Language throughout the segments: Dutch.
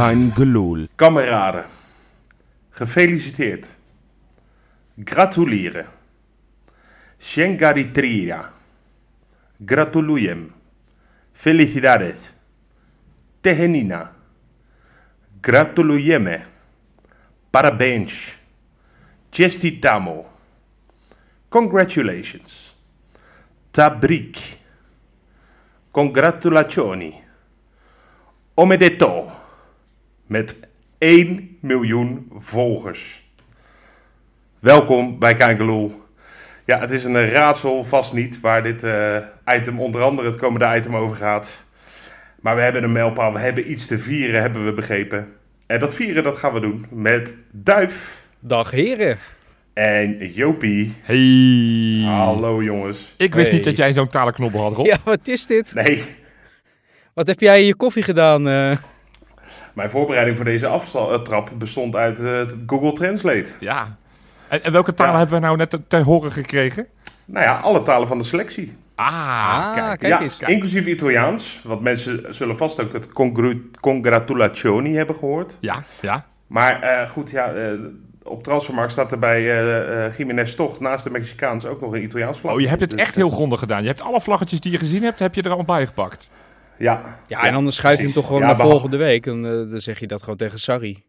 Kein. Kameraden, gefeliciteerd. Gratuleren. Shengaritria. Gratulujem. Felicidades. Tehenina. Gratulujeme. Parabéns. Chestitamo. Congratulations. Tabrik. Congratulazioni. Omedeto. Met 1 miljoen volgers. Welkom bij Kangeloel. Ja, het is een raadsel, vast niet, waar dit eh, item onder andere het komende item over gaat. Maar we hebben een mijlpaal, we hebben iets te vieren, hebben we begrepen. En dat vieren, dat gaan we doen met Duif Dag heren. en Jopie. Hey. Hallo jongens. Ik wist Hey. niet dat jij zo'n talenknobbel had, Rob. Ja, wat is dit? Nee, Wat heb jij in je koffie gedaan? eh? Mijn voorbereiding voor deze aftrap bestond uit eh, Google Translate. Ja. En, en welke talen Ja. hebben we nou net te, te horen gekregen? Nou ja, alle talen van de selectie. Ah, Ah, kijk. kijk ja, eens. inclusief Italiaans. Want mensen zullen vast ook het congru- congratulazioni hebben gehoord. Ja, ja. Maar eh, goed, ja, eh, op Transfermarkt staat er bij eh eh Jiménez toch naast de Mexicaans ook nog een Italiaans vlag. Oh, je hebt het Dus, echt eh, heel grondig gedaan. Je hebt alle vlaggetjes die je gezien hebt, heb je er allemaal bij gepakt. Ja, Ja, en anders schuif je hem toch gewoon Ja, naar volgende week. En eh, dan zeg je dat gewoon tegen Sarri.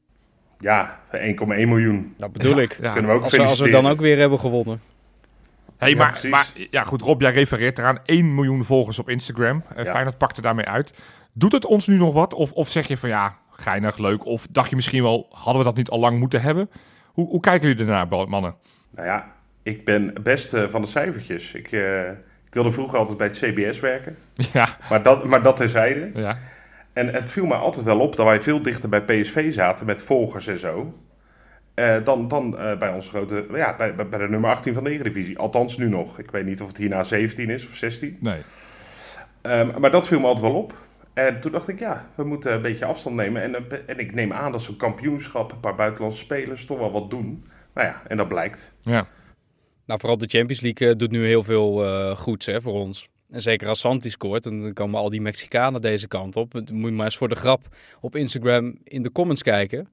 Ja, 1,1 miljoen. Dat bedoel ik. Ja. Kunnen we ook Als, we, als we dan ook weer hebben gewonnen. Hey, Ja, maar, maar ja, goed, Rob, jij refereert eraan 1 miljoen volgers op Instagram. Uh, Ja. Feyenoord pakte daarmee uit. Doet het ons nu nog wat? Of, of zeg je van ja, geinig, leuk? Of dacht je misschien wel, hadden we dat niet al lang moeten hebben? Hoe, hoe kijken jullie ernaar, mannen? Nou ja, ik ben best eh, van de cijfertjes. Ik, eh, ik wilde vroeger altijd bij het CBS werken. Ja, Maar dat, maar dat terzijde. ja. En het viel me altijd wel op dat wij veel dichter bij PSV zaten met volgers en zo. eh, dan dan eh, bij onze grote, ja, bij, bij, de nummer 18 van de Eredivisie. Althans nu nog. Ik weet niet of het hierna 17 is of 16. Nee. Ehm, maar dat viel me altijd wel op. En toen dacht ik, ja, we moeten een beetje afstand nemen. En, eh, en ik neem aan dat zo'n kampioenschap, een paar buitenlandse spelers, toch wel wat doen. Nou ja, en dat blijkt. Ja. Nou, vooral de Champions League eh, doet nu heel veel eh, goeds hè, voor ons. En zeker als Santi scoort, en dan komen al die Mexicanen deze kant op. Dan moet je maar eens voor de grap op Instagram in de comments kijken.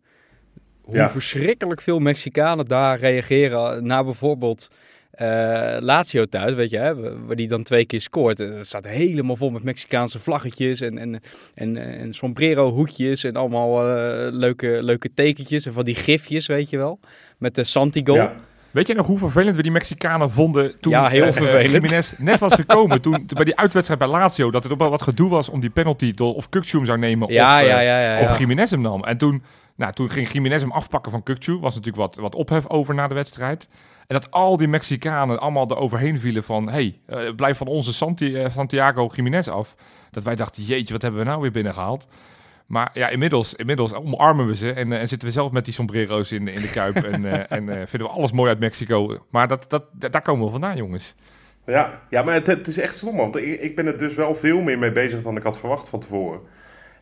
Hoe Ja. verschrikkelijk veel Mexicanen daar reageren na bijvoorbeeld eh Lazio thuis, weet je, hè, waar die dan twee keer scoort. En Het staat helemaal vol met Mexicaanse vlaggetjes en, en, en, en sombrero hoedjes en allemaal leuke, leuke tekentjes en van die gifjes, weet je wel. Met de Santi goal. Ja. Weet je nog hoe vervelend we die Mexicanen vonden toen Ja, heel eh, vervelend. Jiménez net was gekomen? toen bij die uitwedstrijd bij Lazio, dat er ook wel wat gedoe was om die penalty door of Kukçu hem zou nemen Ja, of, eh, ja, of Jiménez hem nam. En toen, nou, toen ging Jiménez hem afpakken van Kukçu. Was natuurlijk wat, wat ophef over na de wedstrijd. En dat al die Mexicanen allemaal eroverheen vielen van... hey, eh, blijf van onze Santi, eh, Santiago Jiménez af. Dat wij dachten, jeetje, wat hebben we nou weer binnengehaald? Maar ja, inmiddels, inmiddels omarmen we ze en, eh, en zitten we zelf met die sombrero's in, in de kuip. en eh, en eh, vinden we alles mooi uit Mexico. Maar dat, dat, da- daar komen we vandaan, jongens. Ja, ja maar het, het is echt stom, want ik, ik ben er dus wel veel meer mee bezig dan ik had verwacht van tevoren.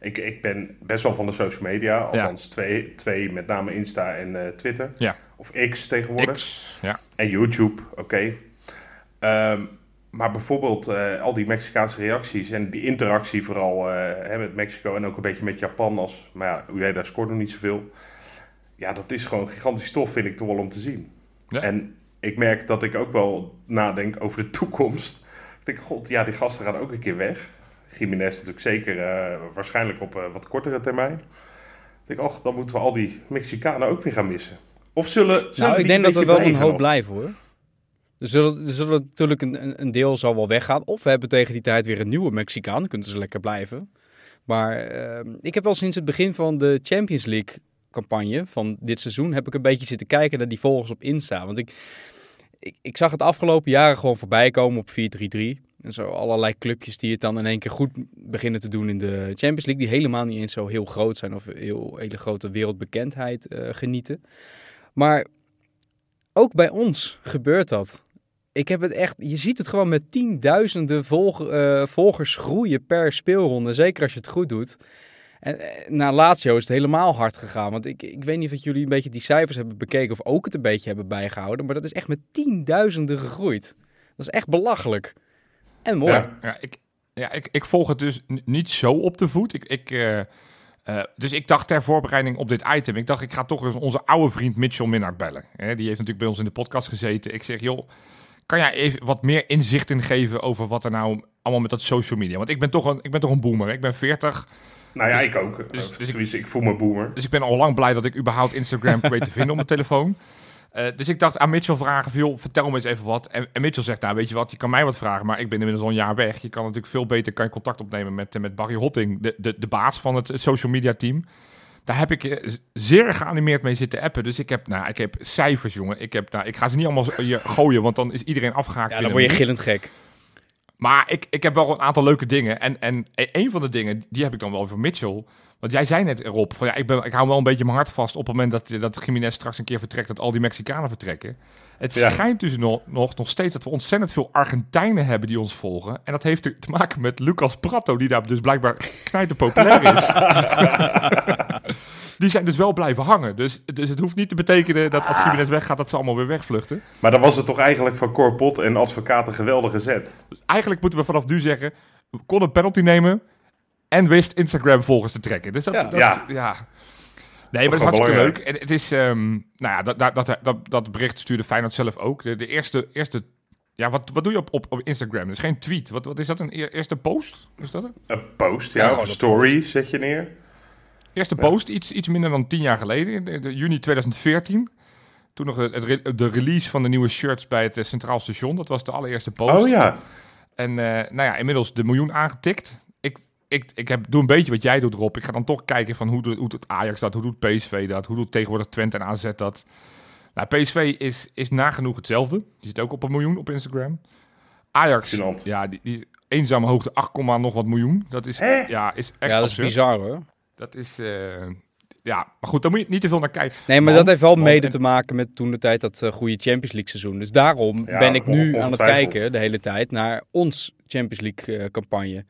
Ik, ik ben best wel van de social media, althans twee, twee, met name Insta en eh, Twitter. Ja. Of X tegenwoordig. X, ja. En YouTube, oké. Ehm, maar bijvoorbeeld eh, al die Mexicaanse reacties en die interactie vooral eh, met Mexico en ook een beetje met Japan. Als, maar ja, Ueda scoort nog niet zoveel. Ja, dat is gewoon gigantisch tof, vind ik toch wel om te zien. Ja. En ik merk dat ik ook wel nadenk over de toekomst. Ik denk, god, ja, die gasten gaan ook een keer weg. Jiménez natuurlijk zeker, eh, waarschijnlijk op wat kortere termijn. Ik denk, och, dan moeten we al die Mexicanen ook weer gaan missen. Of zullen, zullen Nou, ik denk dat er wel een hoop blijven hoor. Er zullen, er zullen natuurlijk een, een- deel zal wel weggaan. Of we hebben tegen die tijd weer een nieuwe Mexicaan. Dan kunnen ze lekker blijven. Maar ehm, ik heb wel sinds het begin van de Champions League campagne van dit seizoen... heb ik een beetje zitten kijken naar die volgers op Insta. Want ik, ik, ik zag het afgelopen jaren gewoon voorbij komen op 4-3-3. En zo allerlei clubjes die het dan in één keer goed beginnen te doen in de Champions League. Die helemaal niet eens zo heel groot zijn of heel hele grote wereldbekendheid eh, genieten. Maar ook bij ons gebeurt dat. Ik heb het echt, je ziet het gewoon met tienduizenden eh, volgers groeien per speelronde. Zeker als je het goed doet. En eh, na Lazio is het helemaal hard gegaan. Want ik, ik weet niet of jullie een beetje die cijfers hebben bekeken of ook het een beetje hebben bijgehouden. Maar dat is echt met tienduizenden gegroeid. Dat is echt belachelijk. En mooi. Ja. Ja, ik, ja ik, ik volg het dus niet zo op de voet. Ik, ik, eh, dus ik dacht ter voorbereiding op dit item, ik dacht ik ga toch eens onze oude vriend Mitchell Minnaert bellen. Die heeft natuurlijk bij ons in de podcast gezeten. Ik zeg, joh, kan jij even wat meer inzicht in geven over wat er nou allemaal met dat social media? Want ik ben toch een, ik ben toch een boomer. Ik ben 40. Nou ja, dus, ik ook. Dus, dus ik, ik, voel me boomer. Dus ik ben al lang blij dat ik überhaupt Instagram weet te vinden op mijn telefoon. Uh, dus ik dacht aan Mitchell vragen, veel, vertel me eens even wat. En, en, Mitchell zegt, nou weet je wat, je kan mij wat vragen, maar ik ben inmiddels al een jaar weg. Je kan natuurlijk veel beter kan je contact opnemen met, met Barry Hotting, de, de, de baas van het social media team. Daar heb ik eh, zeer geanimeerd mee zitten appen. Dus ik heb, nou, ik heb cijfers, jongen. Ik, heb, nou, ik ga ze niet allemaal hier gooien, want dan is iedereen afgehaakt. Ja, dan word je gillend gek. Maar ik, ik heb wel een aantal leuke dingen. En, en e-, een van de dingen, die heb ik dan wel voor Mitchell. Want jij zei net, Rob, van, ja, ik, ben, ik hou wel een beetje mijn hart vast op het moment dat, dat Jiménez straks een keer vertrekt, dat al die Mexicanen vertrekken. Het schijnt dus nog, nog, nog steeds dat we ontzettend veel Argentijnen hebben die ons volgen. En dat heeft te, maken met Lucas Prato, die daar dus blijkbaar knijter populair is. die zijn dus wel blijven hangen. Dus, dus het hoeft niet te betekenen dat als Jiménez weggaat, dat ze allemaal weer wegvluchten. Maar dan was het toch eigenlijk van Corpot en advocaten geweldige zet. Dus eigenlijk moeten we vanaf nu zeggen, we konden een penalty nemen en wist Instagram volgers te trekken. Dus dat, ja. Dat, ja. Nee, maar het is hartstikke leuk. En het is, um, nou ja, dat, dat, dat, dat bericht stuurde Feyenoord zelf ook. De, de eerste, eerste ja, wat, wat doe je op, op, op Instagram? Dat is geen tweet. Wat, wat is dat? Een eerste post? Is dat het? Een post, ja. of een story zet je neer. Eerste post, iets, iets minder dan tien jaar geleden, de, de juni 2014. Toen nog het, de release van de nieuwe shirts bij het eh, Centraal Station. Dat was de allereerste post. Oh ja. En uh, nou ja, inmiddels de miljoen aangetikt ik, ik heb, doe een beetje wat jij doet, Rob. Ik ga dan toch kijken van hoe doet, hoe doet Ajax dat, hoe doet PSV dat, hoe doet tegenwoordig Twente en AZ dat. Nou, PSV is, is nagenoeg hetzelfde. Die zit ook op een miljoen op Instagram. Ajax, ja, die, die eenzame hoogte 8, nog wat miljoen. Dat is, ja, is echt Ja, dat is bizar hoor. Dat is, uh, ja, maar goed, daar moet je niet te veel naar kijken. Nee, maar dat heeft wel mede te maken met toen de tijd dat uh, goede Champions League seizoen. Dus daarom ben ik nu aan het kijken de hele tijd naar ons Champions League uh, campagne.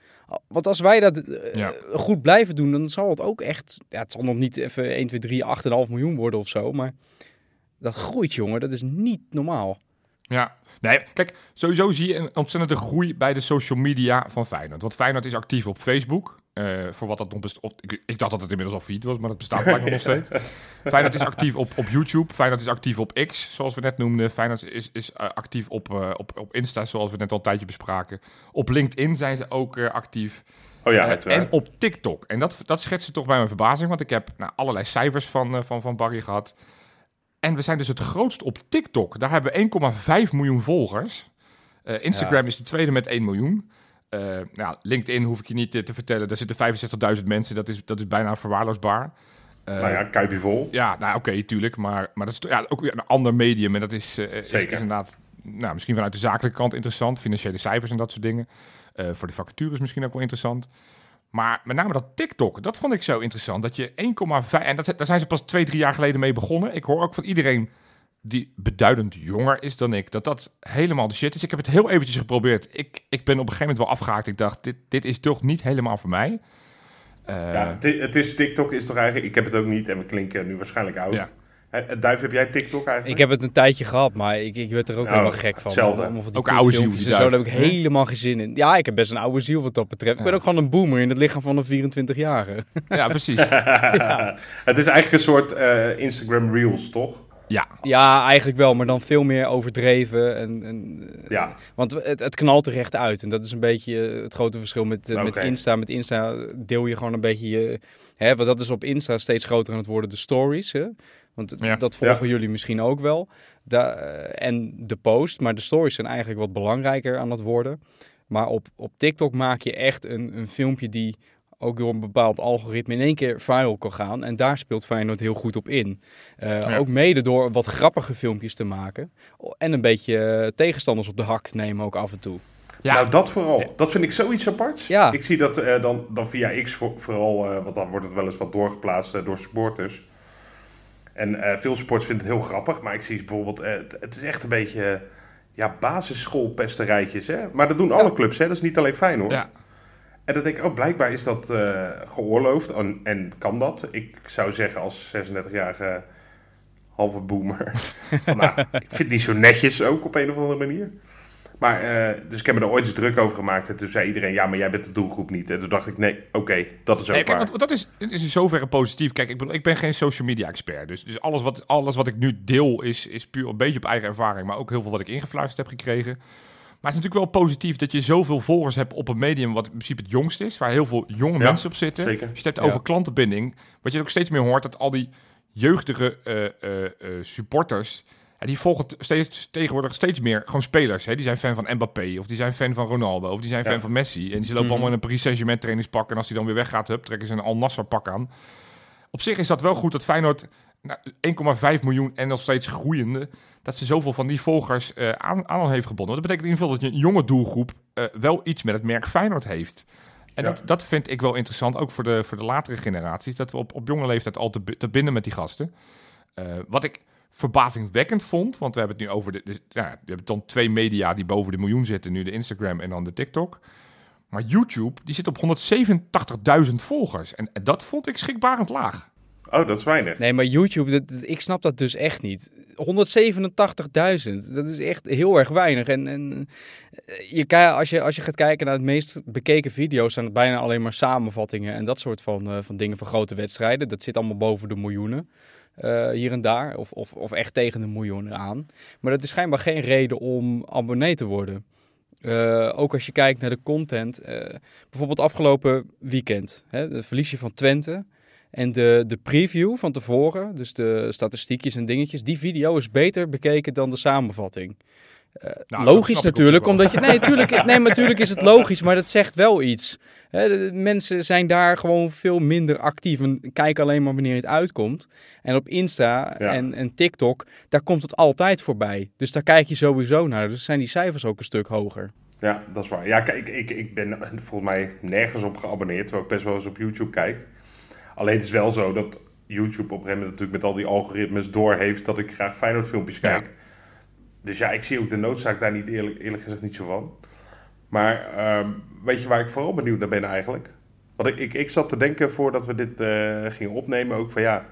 Want als wij dat uh, goed blijven doen, dan zal het ook echt... Ja, het zal nog niet even 1, 2, 3, 8,5 miljoen worden of zo. Maar dat groeit, jongen. Dat is niet normaal. Ja, nee, kijk, sowieso zie je een ontzettende groei bij de social media van Feyenoord. Want Feyenoord is actief op Facebook. Uh, voor wat dat nog bestaat. Ik, ik, dacht dat het inmiddels al feed was, maar dat bestaat blijkbaar nog steeds. Feyenoord is actief op, op YouTube. Feyenoord is actief op X, zoals we net noemden. Feyenoord is, is uh, actief op, uh, op, op Insta, zoals we net al een tijdje bespraken. Op LinkedIn zijn ze ook actief. Oh ja, en op TikTok. En dat, dat schetst toch bij mijn verbazing, want ik heb nou, allerlei cijfers van, van, van Barry gehad. En we zijn dus het grootst op TikTok. Daar hebben we 1,5 miljoen volgers. Instagram ja. is de tweede met 1 miljoen. Uh, nou, LinkedIn hoef ik je niet te, te vertellen. Daar zitten 65.000 mensen. Dat is, dat is bijna verwaarloosbaar. Uh, nou ja, vol. Ja, nou oké, tuurlijk. Maar, maar dat is ja, ook weer een ander medium. En dat is, uh, Zeker. Is, is, inderdaad nou, misschien vanuit de zakelijke kant interessant. Financiële cijfers en dat soort dingen. voor de vacatures misschien ook wel interessant. Maar met name dat TikTok, dat vond ik zo interessant. Dat je 1,5... En dat, daar zijn ze pas twee, drie jaar geleden mee begonnen. Ik hoor ook van iedereen die beduidend jonger is dan ik, dat dat helemaal de shit is. Ik heb het heel eventjes geprobeerd. Ik, ik ben op een gegeven moment wel afgehaakt. Ik dacht, dit, dit is toch niet helemaal voor mij. Uh, ja, het is, TikTok is toch eigenlijk... Ik heb het ook niet en we klinken nu waarschijnlijk oud. Ja. Duif, heb jij TikTok eigenlijk? Ik heb het een tijdje gehad, maar ik, ik werd er ook nou, helemaal gek van. Hetzelfde. ook oude ziel. Zo, daar heb ik helemaal geen zin in. Ja, ik heb best een oude ziel wat dat betreft. Ik ben ook gewoon een boomer in het lichaam van een 24-jarige. Ja, precies. ja. Het is eigenlijk een soort uh, Instagram Reels, toch? Ja. ja, eigenlijk wel, maar dan veel meer overdreven. En, en, ja. Want het, het knalt er recht uit. En dat is een beetje het grote verschil met, okay. met Insta. Met Insta deel je gewoon een beetje je... Hè, want dat is op Insta steeds groter aan het worden, de stories. Hè? Want ja. dat volgen jullie misschien ook wel. Da en de post, maar de stories zijn eigenlijk wat belangrijker aan het worden. Maar op, op TikTok maak je echt een, een filmpje die ook door een bepaald algoritme in één keer viral kan gaan. En daar speelt Feyenoord heel goed op in. Uh, Ook mede door wat grappige filmpjes te maken. En een beetje eh, tegenstanders op de hak te nemen ook af en toe. Ja. Nou, dat vooral. Dat vind ik zoiets aparts. Ja. Ik zie dat uh, dan, dan via X voor, vooral, want dan wordt het wel eens wat doorgeplaatst door supporters. En veel sports vinden het heel grappig, maar ik zie bijvoorbeeld, het is echt een beetje ja, basisschoolpesterijtjes. Hè? Maar dat doen alle clubs, hè? dat is niet alleen Feyenoord. Ja. En dan denk ik, oh, blijkbaar is dat uh, geoorloofd en, en, kan dat. Ik zou zeggen als 36-jarige halve boomer. van, nou, ik vind die zo netjes ook op een of andere manier. Maar, eh, dus ik heb me er ooit eens druk over gemaakt. En toen zei iedereen, ja, maar jij bent de doelgroep niet. En toen dacht ik, nee, oké, dat is ook Nee, kijk, waar. want dat is, is in zoverre positief. Kijk, ik, bedoel, ik ben geen social media expert. Dus, dus alles, wat, alles wat ik nu deel is, is puur een beetje op eigen ervaring. Maar ook heel veel wat ik ingefluisterd heb gekregen. Maar het is natuurlijk wel positief dat je zoveel volgers hebt op een medium wat in principe het jongst is. Waar heel veel jonge Ja, mensen op zitten. zeker. Als je het hebt Ja. over klantenbinding. Wat je ook steeds meer hoort, dat al die jeugdige eh, eh, eh, supporters... Ja, die volgen steeds, tegenwoordig steeds meer gewoon spelers. Hè? Die zijn fan van Mbappé, of die zijn fan van Ronaldo, of die zijn fan van Messi. En die lopen Mhm. allemaal in een Paris Saint-Germain trainingspak. En als die dan weer weggaat, hup, trekken ze een Al Nassr pak aan. Op zich is dat wel goed dat Feyenoord 1,5 miljoen en nog steeds groeiende... dat ze zoveel van die volgers eh, aan, aan heeft gebonden. Dat betekent in ieder geval dat je een jonge doelgroep eh, wel iets met het merk Feyenoord heeft. En Ja. dat, dat vind ik wel interessant, ook voor de, voor de latere generaties... dat we op, op jonge leeftijd al te, te binden met die gasten. Eh, wat ik verbazingwekkend vond, want we hebben het nu over... De, de, ja, we hebben dan twee media die boven de miljoen zitten. Nu de Instagram en dan de TikTok. Maar YouTube, die zit op 187.000 volgers. En, en dat vond ik schrikbarend laag. Oh, dat is weinig. Nee, maar YouTube, dat, ik snap dat dus echt niet. 187.000, dat is echt heel erg weinig. En, en eh, je, als, je, als je gaat kijken naar het meest bekeken video's, zijn het bijna alleen maar samenvattingen en dat soort van, eh, van dingen van grote wedstrijden. Dat zit allemaal boven de miljoenen. eh, hier en daar, of, of, of echt tegen de miljoenen aan. Maar dat is schijnbaar geen reden om abonnee te worden. Ook als je kijkt naar de content. eh, bijvoorbeeld afgelopen weekend, hè, het verliesje van Twente. En de, de preview van tevoren, dus de statistiekjes en dingetjes, die video is beter bekeken dan de samenvatting. Eh, Nou, logisch natuurlijk, omdat je. Nee, tuurlijk, nee, maar natuurlijk is het logisch, maar dat zegt wel iets. Hè, de- de mensen zijn daar gewoon veel minder actief en kijken alleen maar wanneer het uitkomt. En op Insta Ja. en, en TikTok, daar komt het altijd voorbij. Dus daar kijk je sowieso naar. Dus zijn die cijfers ook een stuk hoger. Ja, dat is waar. Ja, kijk, ik, ik ben volgens mij nergens op geabonneerd, terwijl ik best wel eens op YouTube kijk. Alleen het is wel zo dat YouTube op een gegeven moment natuurlijk met al die algoritmes doorheeft dat ik graag Feyenoord filmpjes Ja. kijk. Dus ja, ik zie ook de noodzaak daar niet eerlijk, eerlijk gezegd niet zo van. Maar ehm, weet je waar ik vooral benieuwd naar ben eigenlijk? Want ik, ik, ik zat te denken voordat we dit eh, gingen opnemen ook van ja...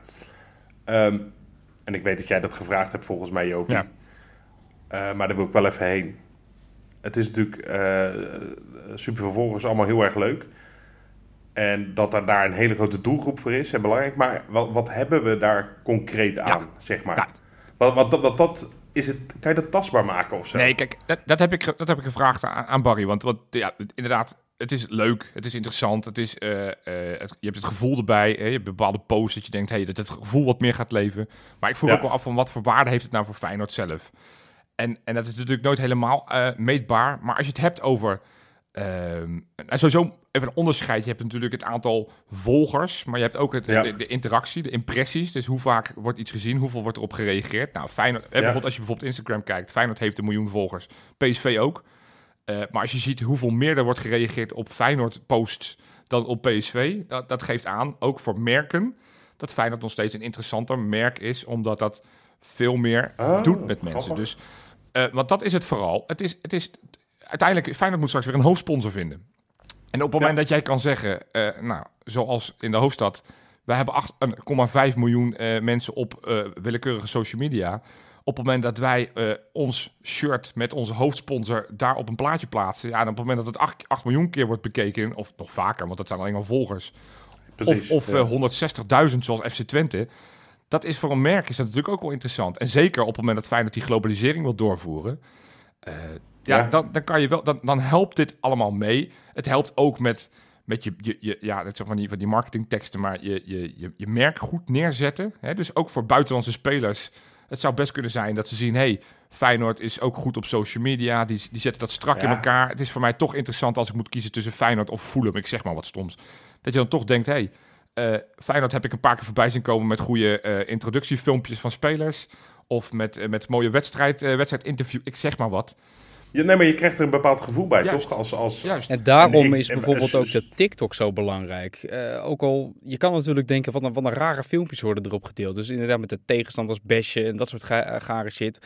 ehm, en ik weet dat jij dat gevraagd hebt volgens mij. Ja. Eh, maar daar wil ik wel even heen. Het is natuurlijk eh super vervolgens allemaal heel erg leuk. En dat er daar een hele grote doelgroep voor is en belangrijk. Maar wat, wat hebben we daar concreet aan, zeg maar? Ja. Wat, wat, wat dat is het, kan je dat tastbaar maken of zo? Nee, kijk, dat, dat, heb, ik, dat heb ik gevraagd aan, aan Barry. Want wat, ja, inderdaad, het is leuk, het is interessant. Het is, eh, eh, het- je hebt het gevoel erbij. Hè, je hebt bepaalde posts dat je denkt hey, dat het gevoel wat meer gaat leven. Maar ik vroeg Ja. ook wel af van wat voor waarde heeft het nou voor Feyenoord zelf? En, en dat is natuurlijk nooit helemaal eh, meetbaar. Maar als je het hebt over... ehm, en sowieso even een onderscheid. Je hebt natuurlijk het aantal volgers, maar je hebt ook het, Ja. de, de interactie, de impressies. Dus hoe vaak wordt iets gezien, hoeveel wordt erop gereageerd. Nou, Feyenoord, eh, bijvoorbeeld als je bijvoorbeeld Instagram kijkt, Feyenoord heeft een miljoen volgers, PSV ook. Eh, maar als je ziet hoeveel meer er wordt gereageerd op Feyenoord-posts dan op PSV, dat, dat geeft aan, ook voor merken, dat Feyenoord nog steeds een interessanter merk is, omdat dat veel meer Oh, doet met mensen. grappig. Dus, eh, want dat is het vooral. Het is, het is, uiteindelijk, Feyenoord moet straks weer een hoofdsponsor vinden. En op het moment Ja. dat jij kan zeggen, eh, nou, zoals in de hoofdstad, wij hebben 8,5 miljoen eh, mensen op eh, willekeurige social media. Op het moment dat wij ons shirt met onze hoofdsponsor daar op een plaatje plaatsen, ja, en op het moment dat het 8, 8 miljoen keer wordt bekeken, of nog vaker, want dat zijn alleen maar volgers, Precies. of, of ja. eh, 160.000 zoals FC Twente. Dat is voor een merk is dat natuurlijk ook wel interessant. En zeker op het moment dat Feyenoord die globalisering wil doorvoeren. Ja, Ja. Dan, dan, kan je wel, dan, dan helpt dit allemaal mee. Het helpt ook met, met je, je, je, ja, dat zijn van die, van die marketingteksten, maar je, je, je, je merk goed neerzetten. Hè? Dus ook voor buitenlandse spelers. Het zou best kunnen zijn dat ze zien, hey, Feyenoord is ook goed op social media. Die, die zetten dat strak in elkaar. Het is voor mij toch interessant als ik moet kiezen tussen Feyenoord of Fulham. Ik zeg maar wat stoms. Dat je dan toch denkt, hey, eh Feyenoord heb ik een paar keer voorbij zien komen met goede eh, introductiefilmpjes van spelers. Of met, eh, met mooie wedstrijd, wedstrijdinterview. Ik zeg maar wat. Ja, nee, maar je krijgt er een bepaald gevoel bij, Juist. toch? Als, als, Juist. En daarom En ik- is bijvoorbeeld en- ook de TikTok zo belangrijk. Eh, ook al, je kan natuurlijk denken, wat een, wat een rare filmpjes worden erop gedeeld. Dus inderdaad met de tegenstanders bashen en dat soort ga, gare shit.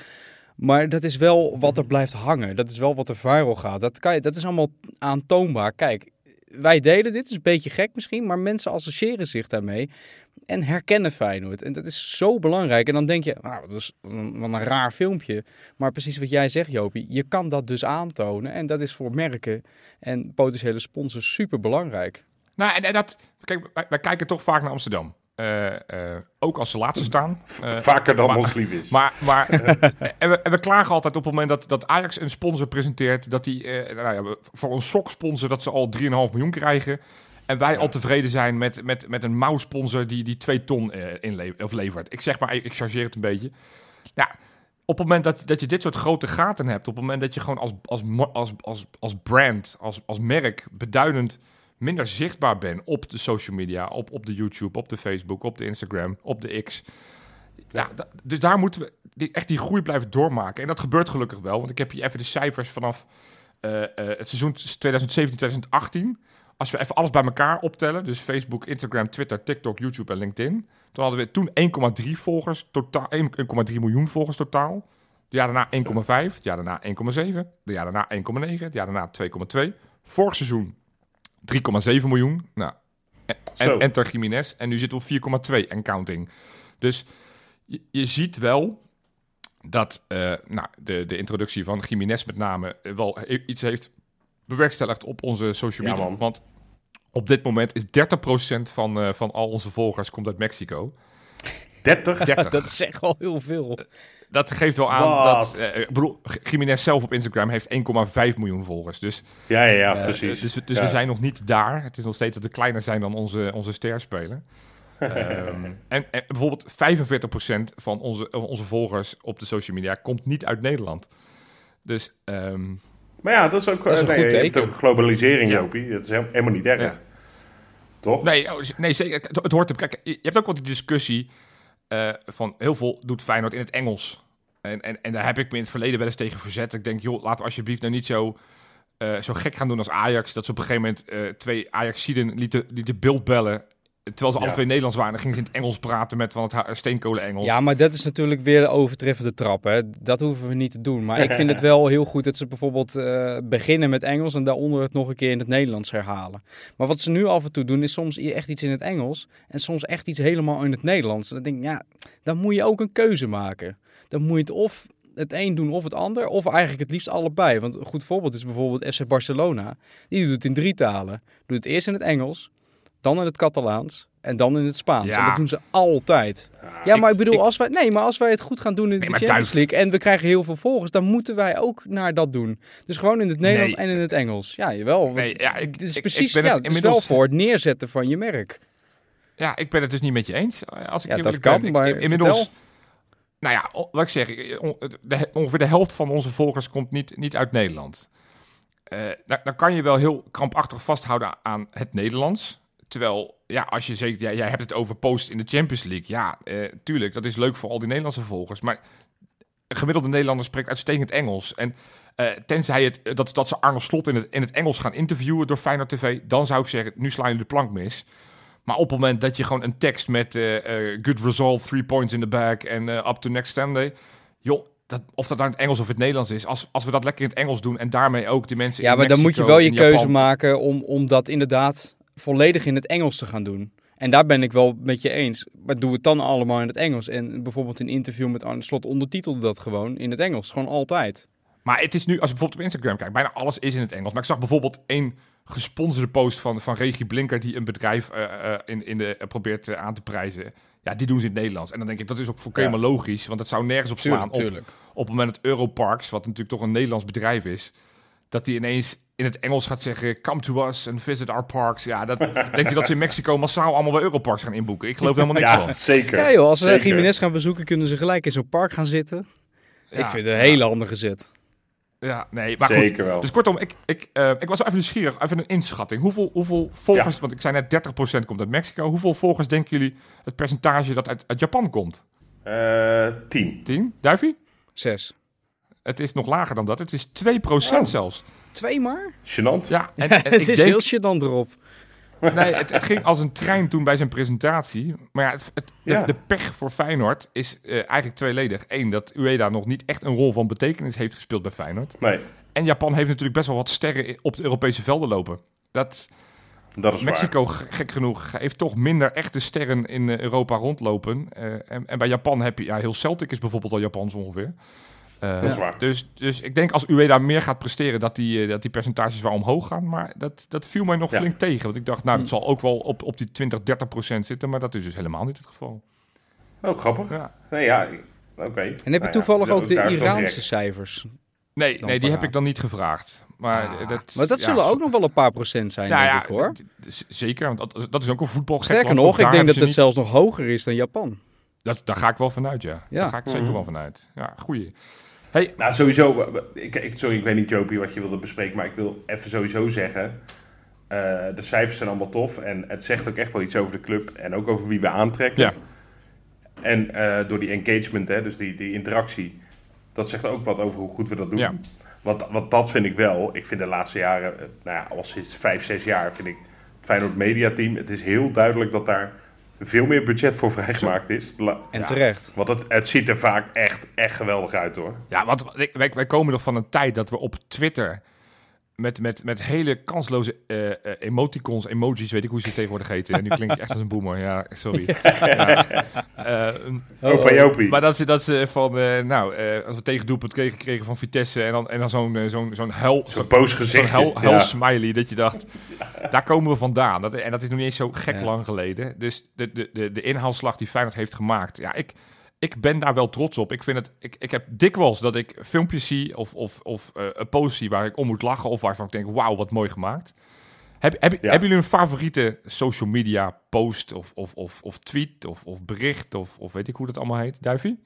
Maar dat is wel wat er blijft hangen. Dat is wel wat er viral gaat. Dat, kan je, dat is allemaal aantoonbaar. Kijk, wij delen dit, is een beetje gek misschien, maar mensen associëren zich daarmee en herkennen Feyenoord. En dat is zo belangrijk. En dan denk je, nou, dat is wat een raar filmpje. Maar precies wat jij zegt, Jopie, je kan dat dus aantonen. En dat is voor merken en potentiële sponsors super belangrijk. Nou, en, dat, kijk, wij kijken toch vaak naar Amsterdam. Eh, eh, ook als ze laatste staan. Eh, Vaker dan maar- ons lief is. Maar, maar en, we, en we klagen altijd op het moment dat, dat Ajax een sponsor presenteert, dat die nou ja, voor een soksponsor dat ze al 3,5 miljoen krijgen. En wij al tevreden zijn met, met, met een mouwsponsor die, die 2 ton eh inle- of levert. Ik zeg maar, ik chargeer het een beetje. Ja, op het moment dat, dat je dit soort grote gaten hebt, op het moment dat je gewoon als, als, als, als, als brand, als, als merk beduidend minder zichtbaar bent op de social media, op, op de YouTube, op de Facebook, op de Instagram, op de X. Ja, dus daar moeten we echt die groei blijven doormaken. En dat gebeurt gelukkig wel, want ik heb hier even de cijfers vanaf eh, eh, het seizoen 2017-2018. Als we even alles bij elkaar optellen, dus Facebook, Instagram, Twitter, TikTok, YouTube en LinkedIn. Toen hadden we toen 1,3 volgers, totaal 1,3 miljoen volgers totaal. Het jaar daarna 1,5, het jaar daarna 1,7, het jaar daarna 1,9, het jaar daarna 2,2. Vorig seizoen 3,7 miljoen. Nou, en, enter Jiménez. En nu zitten we op 4,2 en counting. Dus je, je ziet wel dat eh, nou, de, de introductie van Jiménez met name eh, wel he- iets heeft bewerkstelligd op onze social media. Want op dit moment is 30% van, eh, van al onze volgers komt uit Mexico. 30? 30. Dat is echt al heel veel. Dat geeft wel aan dat... eh, ik bedoel, Jiménez zelf op Instagram heeft 1,5 miljoen volgers. Dus, Ja, ja, ja, precies. dus, dus Ja. we zijn nog niet daar. Het is nog steeds dat we kleiner zijn dan onze, onze sterspeler. Ehm, en, en bijvoorbeeld 45% van onze, onze volgers op de social media komt niet uit Nederland. Dus ehm, Maar ja, dat is ook Dat is eh, een nee, goed je hebt teken. over globalisering, Ja. Jopie. Dat is helemaal, niet erg. Ja. Toch? Nee, oh, nee zeker. Het, het hoort er. Kijk, je je hebt ook wel die discussie eh, van heel veel doet Feyenoord in het Engels. En, en, en daar heb ik me in het verleden wel eens tegen verzet. Ik denk, joh, laten we alsjeblieft nou niet zo, eh, zo gek gaan doen als Ajax. Dat ze op een gegeven moment eh, twee Ajaxiden lieten, lieten beeldbellen. Terwijl ze alle Ja. twee Nederlands waren. Dan gingen ze in het Engels praten met van het steenkolen-Engels. Ja, maar dat is natuurlijk weer de overtreffende trap. Hè. Dat hoeven we niet te doen. Maar ik vind het wel heel goed dat ze bijvoorbeeld eh, beginnen met Engels en daaronder het nog een keer in het Nederlands herhalen. Maar wat ze nu af en toe doen is soms echt iets in het Engels en soms echt iets helemaal in het Nederlands. En dan denk ik, ja, dan moet je ook een keuze maken. Dan moet je het of het een doen of het ander, of eigenlijk het liefst allebei. Want een goed voorbeeld is bijvoorbeeld FC Barcelona. Die doet het in drie talen. Doet het eerst in het Engels, dan in het Catalaans en dan in het Spaans. Ja. En dat doen ze altijd. Ja, maar ik bedoel, ik- als wij, nee, maar als wij het goed gaan doen in Nee, de Champions League en we krijgen heel veel volgers, dan moeten wij ook naar dat doen. Dus gewoon in het Nederlands Nee. en in het Engels. Ja, jawel. Nee, ja, ik- het is precies, ik ben ja, het het is wel voor het neerzetten van je merk. Ja, ik ben het dus niet met je eens. Als ik Ja, dat kan, ben. Maar inmiddels. vertel. Nou ja, wat ik zeg, on- de, ongeveer de helft van onze volgers komt niet, niet uit Nederland. Eh, dan, dan kan je wel heel krampachtig vasthouden aan het Nederlands. Terwijl, ja, als je zegt, ja, jij hebt het over post in de Champions League. Ja, eh, tuurlijk, dat is leuk voor al die Nederlandse volgers. Maar een gemiddelde Nederlander spreekt uitstekend Engels. En eh, tenzij het, eh, dat, dat ze Arnold Slot in het, in het Engels gaan interviewen door Feyenoord TV, dan zou ik zeggen, nu slaan jullie de plank mis. Maar op het moment dat je gewoon een tekst met good result, three points in the bag en up to next Sunday. Joh, dat, of dat nou in het Engels of het Nederlands is. Als, als we dat lekker in het Engels doen en daarmee ook die mensen Ja, in maar dan moet je wel je keuze maken om, om dat inderdaad volledig in het Engels te gaan doen. En daar ben ik wel met je eens. Maar doe het dan allemaal in het Engels. En bijvoorbeeld een interview met Arne Slot ondertitelde dat gewoon in het Engels. Gewoon altijd. Maar het is nu, als je bijvoorbeeld op Instagram kijkt, bijna alles is in het Engels. Maar ik zag bijvoorbeeld één gesponsorde post van, van Regie Blinker, die een bedrijf eh, eh, in, in de, eh, probeert aan te prijzen. Ja, die doen ze in het Nederlands. En dan denk ik, dat is ook volkomen logisch, want het zou nergens op slaan. Op, op het moment dat Europarks, wat natuurlijk toch een Nederlands bedrijf is, dat die ineens in het Engels gaat zeggen, come to us and visit our parks. Ja, dat denk je dat ze in Mexico massaal allemaal bij Europarks gaan inboeken. Ik geloof helemaal niks Ja, van. zeker. Ja joh, als ze. Jiménez gaan bezoeken, kunnen ze gelijk in zo'n park gaan zitten. ik vind het een hele handige zet. Ja, nee, maar goed. Zeker wel. Dus kortom, ik, ik, eh, ik was wel even nieuwsgierig, even een inschatting. Hoeveel, hoeveel volgers, want ik zei net 30% komt uit Mexico. Hoeveel volgers denken jullie het percentage dat uit, uit Japan komt? Eh, 10. 10? Duivie? Zes. Het is nog lager dan dat. Het is 2% Oh. zelfs. Twee maar? Gênant. Ja, en, en het ik is denk, heel gênant erop. nee, het, het ging als een trein toen bij zijn presentatie. Maar ja, het, het- de- Ja. de, pech voor Feyenoord is eh, eigenlijk tweeledig. Eén, dat Ueda nog niet echt een rol van betekenis heeft gespeeld bij Feyenoord. Nee. En Japan heeft natuurlijk best wel wat sterren op de Europese velden lopen. Dat, Dat is. Mexico, gek genoeg, heeft toch minder echte sterren in eh, Europa rondlopen. Eh, en, en bij Japan heb je, ja, heel Celtic is bijvoorbeeld al Japans ongeveer. Eh, Dat is waar. Dus, dus ik denk als Ueda meer gaat presteren, dat die, eh, dat die percentages wel omhoog gaan. Maar dat, dat viel mij nog Ja. flink tegen. Want ik dacht, nou, dat zal ook wel op, op die 20, 30 procent zitten. Maar dat is dus helemaal niet het geval. Oh, grappig. Ja. Nee, ja, oké. En heb je Nou toevallig ook de Iraanse cijfers? Nee, nee die heb ik dan niet gevraagd. Maar, Ah, dat, maar dat zullen ook nog wel een paar procent zijn, Nou denk ja, ik hoor. zeker, want dat, dat is ook een voetbal. Sterker nog, ik denk dat het zelfs nog hoger is dan Japan. Dat, daar ga ik wel vanuit, ja. Ja. Daar ga ik zeker Mhm. wel vanuit. Ja, goeie. Hey, Nou, sowieso. Ik, ik, sorry, ik weet niet, Jopie, wat je wilde bespreken. Maar ik wil even sowieso zeggen. eh, de cijfers zijn allemaal tof. En het zegt ook echt wel iets over de club. En ook over wie we aantrekken. Ja. En eh, door die engagement, hè, dus die, die interactie. Dat zegt ook wat over hoe goed we dat doen. Ja. Want, want dat vind ik wel. Ik vind de laatste jaren, eh, nou ja, al sinds vijf, zes jaar, vind ik het Feyenoord Media Team. Het is heel duidelijk dat daar veel meer budget voor vrijgemaakt is. La- En ja, terecht. Want het, het ziet er vaak echt, echt geweldig uit hoor. Ja, want wij, wij komen nog van een tijd dat we op Twitter met, met, met hele kansloze eh, eh, emoticons, emojis, weet ik hoe ze tegenwoordig heten. En nu klink ik echt als een boomer, ja, sorry. Ja. Eh, Opa Jopie. maar dat ze, dat ze van, eh, nou, eh, als we tegen doelpunt kregen, kregen van Vitesse en dan, en dan zo'n zo'n zo'n hel, Zo'n boos zo'n gezicht. hel, hel ja. smiley, dat je dacht, daar komen we vandaan. Dat, en dat is nog niet eens zo gek Ja. lang geleden. Dus de, de, de, de inhaalslag die Feyenoord heeft gemaakt, ja, ik, ik ben daar wel trots op. Ik, vind het, ik, ik heb dikwijls dat ik filmpjes zie of, of, of eh, een post zie waar ik om moet lachen of waarvan ik denk, wauw, wat mooi gemaakt. Heb, heb, Ja. Hebben jullie een favoriete social media post of, of, of, of tweet of, of bericht of, of weet ik hoe dat allemaal heet? Duivie?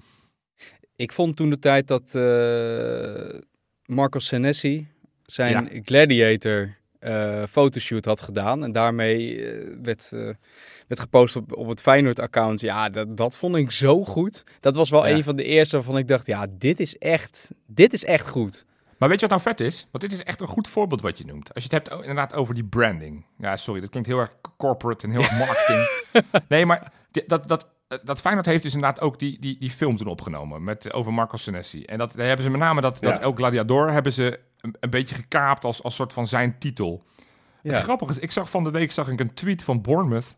Ik vond toen de tijd dat eh Marco Senesi zijn Ja. Gladiator eh, fotoshoot had gedaan. En daarmee werd, eh, werd gepost op, op het Feyenoord-account. Ja, dat, dat vond ik zo goed. Dat was wel Ja. een van de eerste waarvan ik dacht, ja, dit is echt, dit is echt goed. Maar weet je wat nou vet is? Want dit is echt een goed voorbeeld wat je noemt. Als je het hebt inderdaad over die branding. Ja, sorry, dat klinkt heel erg corporate en heel erg marketing. nee, maar dat, dat, dat Feyenoord heeft dus inderdaad ook die, die, die film toen opgenomen met, eh, over Marco Senesi. En dat daar hebben ze met name dat, dat. El Gladiador hebben ze een, een beetje gekaapt als, als soort van zijn titel. Het Ja. grappige is, ik zag van de week zag ik een tweet van Bournemouth.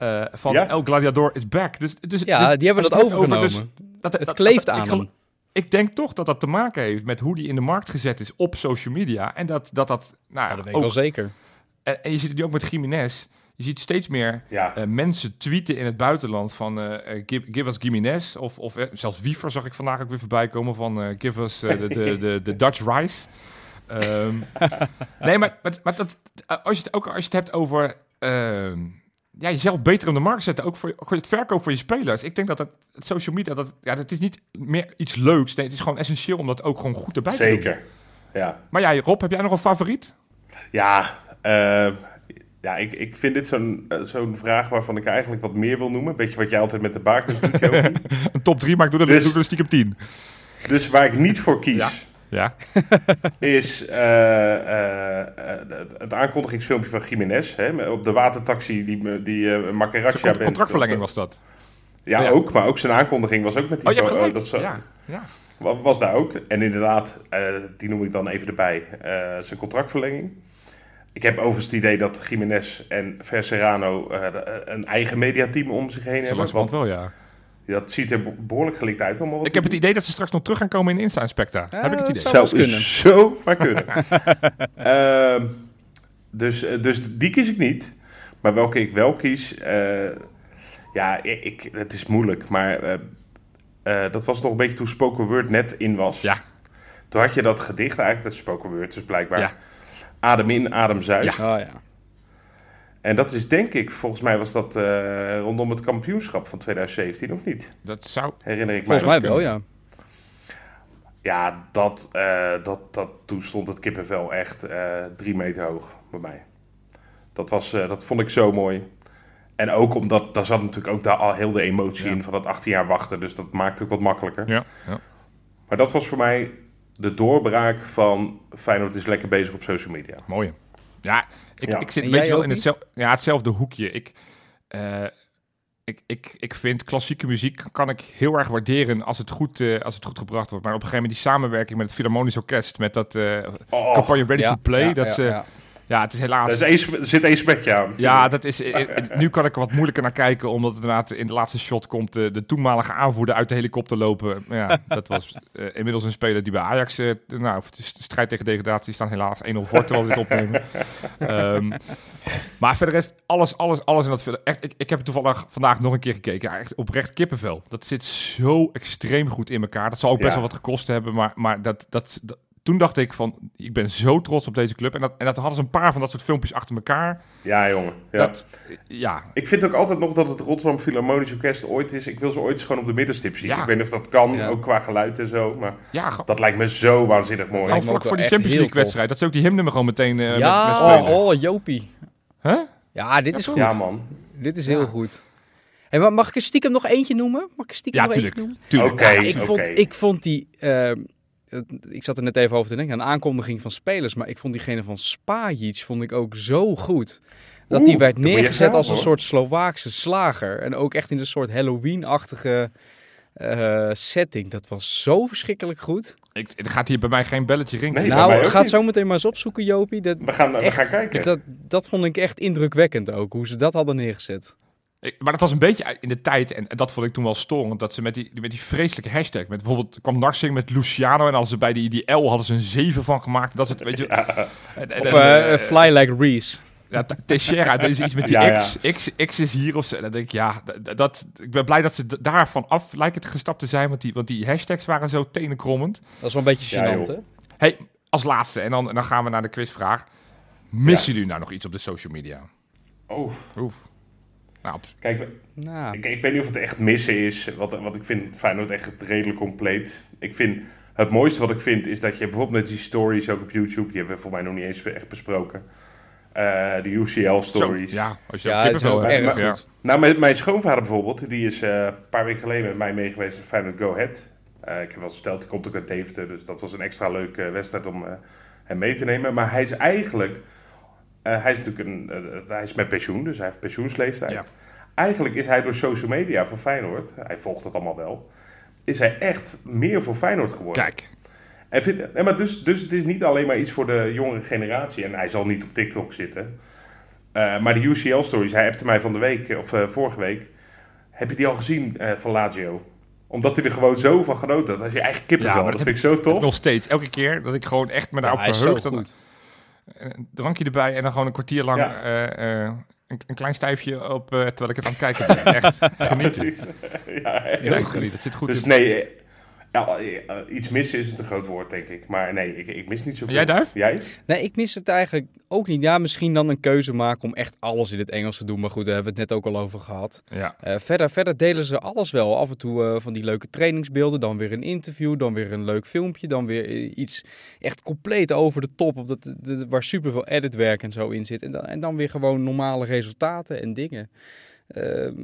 Eh, van Ja? El Gladiador is back. Dus, dus, Ja, dus die hebben dat hebt over- overgenomen. dus dat, het dat- kleeft dat- aan ik hem. ik denk toch dat dat te maken heeft met hoe die in de markt gezet is op social media. En dat dat, dat nou, Ja, dat weet ik wel zeker. en, en je ziet het nu ook met Jiménez. Je ziet steeds meer Ja. eh, mensen tweeten in het buitenland van eh, eh, give, give us Jiménez. Of, of zelfs Wiever zag ik vandaag ook weer voorbij komen van eh, give us de, de, de, de Dutch rice. Ehm, nee, maar, maar, maar dat, als, je het, ook als je het hebt over ehm, ja, jezelf beter in de markt zetten, ook voor, voor het verkoop van je spelers. Ik denk dat het, het social media, dat, ja, dat is niet meer iets leuks. Nee, het is gewoon essentieel om dat ook gewoon goed erbij te doen. Zeker. Ja, Maar ja, Rob, heb jij nog een favoriet? ja, eh, ja ik, ik vind dit zo'n eh, zo'n vraag waarvan ik eigenlijk wat meer wil noemen. Beetje wat jij altijd met de bakens doet. Een top 3, maar ik doe er, Dus- doe er stiekem 10. Dus waar ik niet voor kies, Ja. is eh, eh, eh, het- aankondigingsfilmpje van Jiménez. Hè, op de watertaxi die, die eh Macaracha Zijn bent. contractverlenging was dat. Ja, Ja. ook. Maar ook zijn aankondiging was ook met die... Oh, je hebt bo- gelijk. dat zo- ja, ja. wa- Was daar ook. En inderdaad, eh, die noem ik dan even erbij, eh, zijn contractverlenging. Ik heb overigens het idee dat Jiménez en Verserano eh, een eigen mediateam om zich heen Zo hebben. Want wel, ja. Dat ziet er be- behoorlijk gelikt uit. Om Ik heb het idee dat ze straks nog terug gaan komen in Insta Inspecta. Ja, heb ik het idee. zou- eens zo maar kunnen. Ehm, dus, eh, dus die kies ik niet. Maar welke ik wel kies, eh, ja, ik, ik- het is moeilijk. Maar eh, eh, dat was nog een beetje toen Spoken Word net in was. Ja. Toen had je dat gedicht eigenlijk, dat Spoken Word dus blijkbaar. Ja. Adem in, adem zuid. Ja. Oh ja. En dat is denk ik, volgens mij was dat eh, rondom het kampioenschap van 2017, of niet? Dat zou... Herinner ik Volgens mij. mij wel, ja. Ja, dat, eh, dat, dat, toen stond het kippenvel echt eh, drie meter hoog bij mij. Dat, was, eh, dat vond ik zo mooi. En ook omdat, daar zat natuurlijk ook daar al heel de emotie Ja. in van dat 18 jaar wachten. Dus dat maakt het ook wat makkelijker. Ja, ja. Maar dat was voor mij de doorbraak van Feyenoord is lekker bezig op social media. Mooi. Ja, ik, Ja. ik zit En een beetje wel in hetzelfde, ja, hetzelfde hoekje. Ik, eh, ik, ik, ik vind klassieke muziek kan ik heel erg waarderen als het goed, eh, als het goed gebracht wordt. Maar op een gegeven moment die samenwerking met het Philharmonisch Orkest, met dat Oh, campagne Ready ja, to Play, ja, dat ja, ze... ja. Het is helaas... Er, is sp- er zit één spekje aan. Ja, dat is, eh, eh, nu kan ik er wat moeilijker naar kijken, omdat het inderdaad in de laatste shot komt de, de toenmalige aanvoerder uit de helikopter lopen. Ja, dat was eh, inmiddels een speler die bij Ajax, eh, nou, de st- strijd tegen degradatie, staan helaas 1-0 voor terwijl we dit opnemen. Ehm, maar verder is alles, alles, alles in dat film. Echt, ik, ik heb het toevallig vandaag nog een keer gekeken. Ja, echt oprecht kippenvel. Dat zit zo extreem goed in elkaar. Dat zal ook best Ja. wel wat gekost hebben, maar, maar dat, dat, dat- toen dacht ik van, ik ben zo trots op deze club. En dat, en dat hadden ze een paar van dat soort filmpjes achter elkaar. Ja, jongen. Ja. Dat, ja, Ik vind ook altijd nog dat het Rotterdam Philharmonisch Orkest ooit is. Ik wil ze ooit eens gewoon op de middenstip zien. Ja. Ik weet niet of dat kan, Ja. ook qua geluid en zo. Maar ja, dat lijkt me zo waanzinnig mooi. Gewoon vlak voor die Champions League wedstrijd. Dat ze ook die hymne gewoon meteen eh ja, met, met spelen. oh, oh, Jopie. Huh? Ja, dit is goed. Ja, man. Dit is Ja. heel goed. En ma- mag ik er stiekem nog eentje noemen? Mag ik er stiekem Ja, nog tuurlijk. eentje noemen? Tuurlijk. Oké, Ja, ik, oké. vond, ik vond die... ehm, ik zat er net even over te denken. Een aankondiging van spelers. Maar ik vond diegene van Spajic vond ik ook zo goed. Dat Oeh, die werd neergezet gaan, als een hoor. soort Slovaakse slager. En ook echt in een soort Halloween-achtige eh, setting. Dat was zo verschrikkelijk goed. Ik, er gaat hier bij mij geen belletje ringen. Nee, nou, mij ook ga het niet. zo meteen maar eens opzoeken, Jopie. Dat, We gaan, we gaan kijken. Dat, dat vond ik echt indrukwekkend ook. Hoe ze dat hadden neergezet. Ik- maar dat was een beetje in de tijd, en, en dat vond ik toen wel storend, dat ze met die, met die vreselijke hashtag, met bijvoorbeeld kwam Narsing met Luciano en als ze bij die, die L hadden ze een 7 van gemaakt. Dat is het, weet je. En- en- Of en, eh, eh, Fly Like Reese. Ja, Teixeira, dat is iets met die Ja, X, X. X is hier of zo. En dan denk ik, ja, dat, ik ben blij dat ze daarvan af lijken te gestapt te zijn, want die, want die hashtags waren zo tenenkrommend. Dat is wel een beetje gênant, hè? Hey, als laatste, en dan, en dan gaan we naar de quizvraag. Missen jullie nou nog iets op de social media? Oh, Oef. Nou, op- kijk, Nou, ik, ik weet niet of het echt missen is. Wat, wat ik vind Feyenoord echt redelijk compleet. Ik vind, het mooiste wat ik vind is dat je bijvoorbeeld met die stories ook op YouTube, die hebben we voor mij nog niet eens echt besproken. Eh, de UCL stories. Zo, ja, als je ja, het is ja. Nou, met mijn schoonvader bijvoorbeeld, die is eh, een paar weken geleden met mij meegeweest naar Feyenoord Go Ahead. Eh, ik heb wel eens verteld, die komt ook uit Deventer, dus dat was een extra leuke wedstrijd om eh, hem mee te nemen. Maar hij is eigenlijk, eh, hij is natuurlijk een, eh, hij is met pensioen, dus hij heeft pensioensleeftijd. Ja. Eigenlijk is hij door social media van Feyenoord, hij volgt het allemaal wel, is hij echt meer voor Feyenoord geworden. Kijk, En vindt, nee, maar dus, dus het is niet alleen maar iets voor de jongere generatie. En hij zal niet op TikTok zitten. Eh, maar de UCL-stories, hij appte mij van de week, eh, of eh, vorige week. Heb je die al gezien eh, van Lazio? Omdat hij er gewoon zo van genoten had. Dat is je eigen kippenvel. Ja, maar dat dat vind ik zo tof. nog steeds. Elke keer dat ik gewoon echt me Ja, daarop hij is zo verheug. Een drankje erbij en dan gewoon een kwartier lang Ja. eh, eh, een, een klein stijfje op, eh, terwijl ik het aan het kijken ben. Echt genieten. Precies. ja, echt Heel goed. genieten. Het zit goed Dus in. nee, eh, ja, eh, iets missen is een te groot woord, denk ik. Maar nee, ik, ik mis niet zoveel. Jij, Duif? Jij? Nee, ik mis het eigenlijk ook niet. Ja, misschien dan een keuze maken om echt alles in het Engels te doen. Maar goed, daar hebben we het net ook al over gehad. Ja. Eh, verder, verder delen ze alles wel. Af en toe eh, van die leuke trainingsbeelden. Dan weer een interview. Dan weer een leuk filmpje. Dan weer eh, iets echt compleet over de top. Op dat, de- de- waar superveel editwerk en zo in zit. En dan, en dan weer gewoon normale resultaten en dingen. Ehm,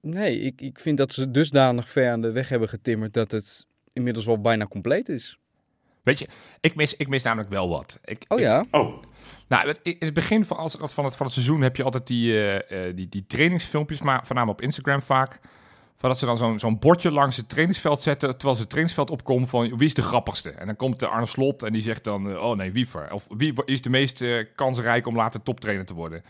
nee, ik, ik vind dat ze dusdanig ver aan de weg hebben getimmerd dat het inmiddels wel bijna compleet is. Weet je, ik mis, ik mis namelijk wel wat. Ik, Oh ik- ja? Oh, nou, in het begin van, als, van, het, van het seizoen heb je altijd die, eh, eh, die, die trainingsfilmpjes, maar voornamelijk op Instagram vaak. Van dat ze dan zo'n zo'n bordje langs het trainingsveld zetten, terwijl ze het trainingsveld opkomen van wie is de grappigste? En dan komt de Arne Slot en die zegt dan, eh, oh nee, Wiever. Of wie is de meest kansrijk om later toptrainer te worden?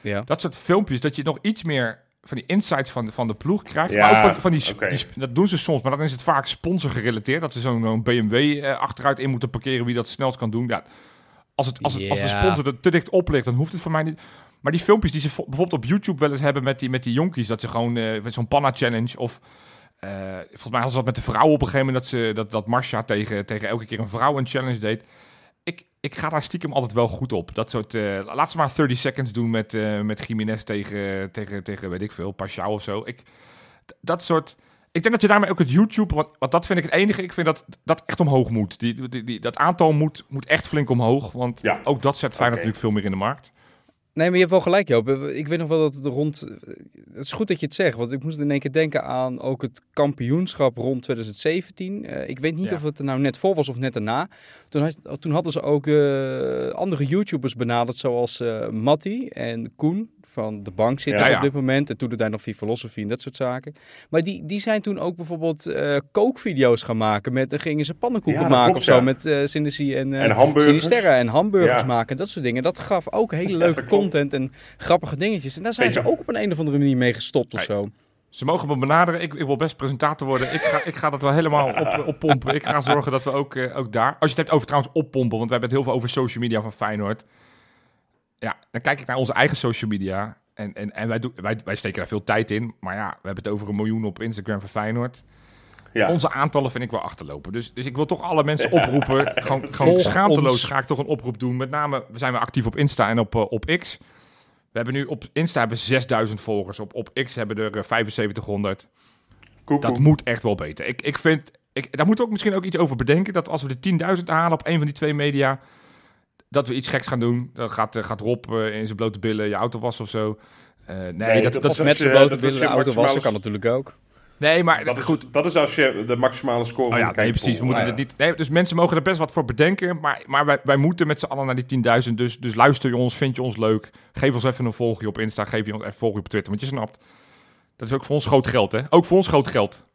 Ja. Dat soort filmpjes, dat je nog iets meer van die insights van, van de ploeg krijgt. Ja, maar ook van, van die, die dat doen ze soms, maar dan is het vaak sponsor gerelateerd. Dat ze zo'n BMW eh, achteruit in moeten parkeren, wie dat snelst kan doen. Ja, als, het, als, het, als de sponsor er te dicht op ligt, dan hoeft het voor mij niet. Maar die filmpjes die ze vo- bijvoorbeeld op YouTube wel eens hebben met die, met die jonkies, dat ze gewoon eh, met zo'n panna challenge of... eh, volgens mij hadden ze dat met de vrouw op een gegeven moment, dat, ze, dat, dat Marcia tegen, tegen elke keer een vrouw een challenge deed. Ik, ga daar stiekem altijd wel goed op. Dat soort, eh, laat ze maar 30 seconds doen met, eh met Jiménez tegen, tegen, tegen, weet ik veel, Pashao of zo. Ik, dat soort... Ik denk dat je daarmee ook het YouTube, want, want dat vind ik het enige, ik vind dat dat echt omhoog moet. Die, die, die, dat aantal moet, moet echt flink omhoog, want Ja. ook dat zet Feyenoord Oké. natuurlijk veel meer in de markt. Nee, maar je hebt wel gelijk, Joop. Ik weet nog wel dat het rond... Het is goed dat je het zegt, want ik moest in één keer denken aan ook het kampioenschap rond 2017. Eh, ik weet niet Ja. of het er nou net voor was of net daarna. Toen, had- toen hadden ze ook eh, andere YouTubers benaderd, zoals eh Matti en Koen van de bankzitters Ja, ja. op dit moment. En toen de daar nog Philosophy en dat soort zaken. Maar die, die zijn toen ook bijvoorbeeld eh, kookvideo's gaan maken. Met, dan gingen ze pannenkoeken maken klopt, of zo. ja. Met eh Synesy en, eh En hamburgers. En hamburgers Ja. maken. Dat soort dingen. Dat gaf ook hele leuke content en grappige dingetjes. En daar zijn Beetje- ze ook op een, een of andere manier mee gestopt of zo. Ze mogen me benaderen. Ik, ik wil best presentator worden. Ik ga, ik ga dat wel helemaal op, oppompen. Ik ga zorgen dat we ook, eh, ook daar... Als je het hebt over trouwens oppompen, want we hebben het heel veel over social media van Feyenoord. Ja, dan kijk ik naar onze eigen social media. En, en, en wij, doen, wij, wij steken daar veel tijd in. Maar ja, we hebben het over een miljoen op Instagram van Feyenoord. Ja. Onze aantallen vind ik wel achterlopen. Dus, dus ik wil toch alle mensen oproepen. Gewoon, gewoon schaamteloos ons. ga ik toch een oproep doen. Met name we zijn we actief op Insta en op, eh, op X. We hebben nu op Insta hebben we 6000 volgers. Op, op X hebben er eh, 7500. Koek, Dat koek. moet echt wel beter. Ik, ik vind, ik, daar moeten we ook misschien ook iets over bedenken. Dat als we de 10.000 halen op een van die twee media, dat we iets geks gaan doen. Dan gaat, eh, gaat Rob eh, in zijn blote billen je auto wassen of zo. Eh, nee, Nee, dat, dat Dat is met zijn blote billen je auto wassen kan natuurlijk ook. nee, maar Dat is, goed. dat is als je de maximale score Oh ja, nee, precies. We moeten Ja, het niet. Nee, dus mensen mogen er best wat voor bedenken. Maar, maar wij, wij moeten met z'n allen naar die 10.000. Dus, dus luister je ons, vind je ons leuk. Geef ons even een volgje op Insta. Geef je ons even een volgje op Twitter. Want je snapt. Dat is ook voor ons groot geld, hè? Ook voor ons groot geld.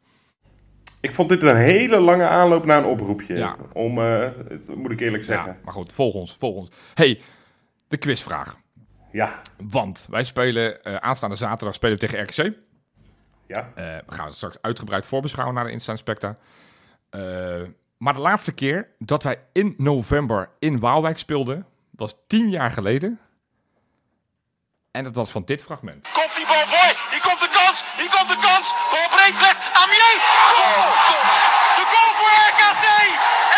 Ik vond dit een hele lange aanloop naar een oproepje. Ja. Om, eh, moet ik eerlijk zeggen. Ja, maar goed, volg ons, volg ons. hey, de quizvraag. Ja, Want wij spelen eh, aanstaande zaterdag spelen we tegen RKC. ja. Eh, we gaan het straks uitgebreid voorbeschouwen naar de Insta Inspecta. Eh, maar de laatste keer dat wij in november in Waalwijk speelden, was tien jaar geleden. En dat was van dit fragment. Hier komt de kans. Bal breed weg. Amier. Goal. De goal voor RKC.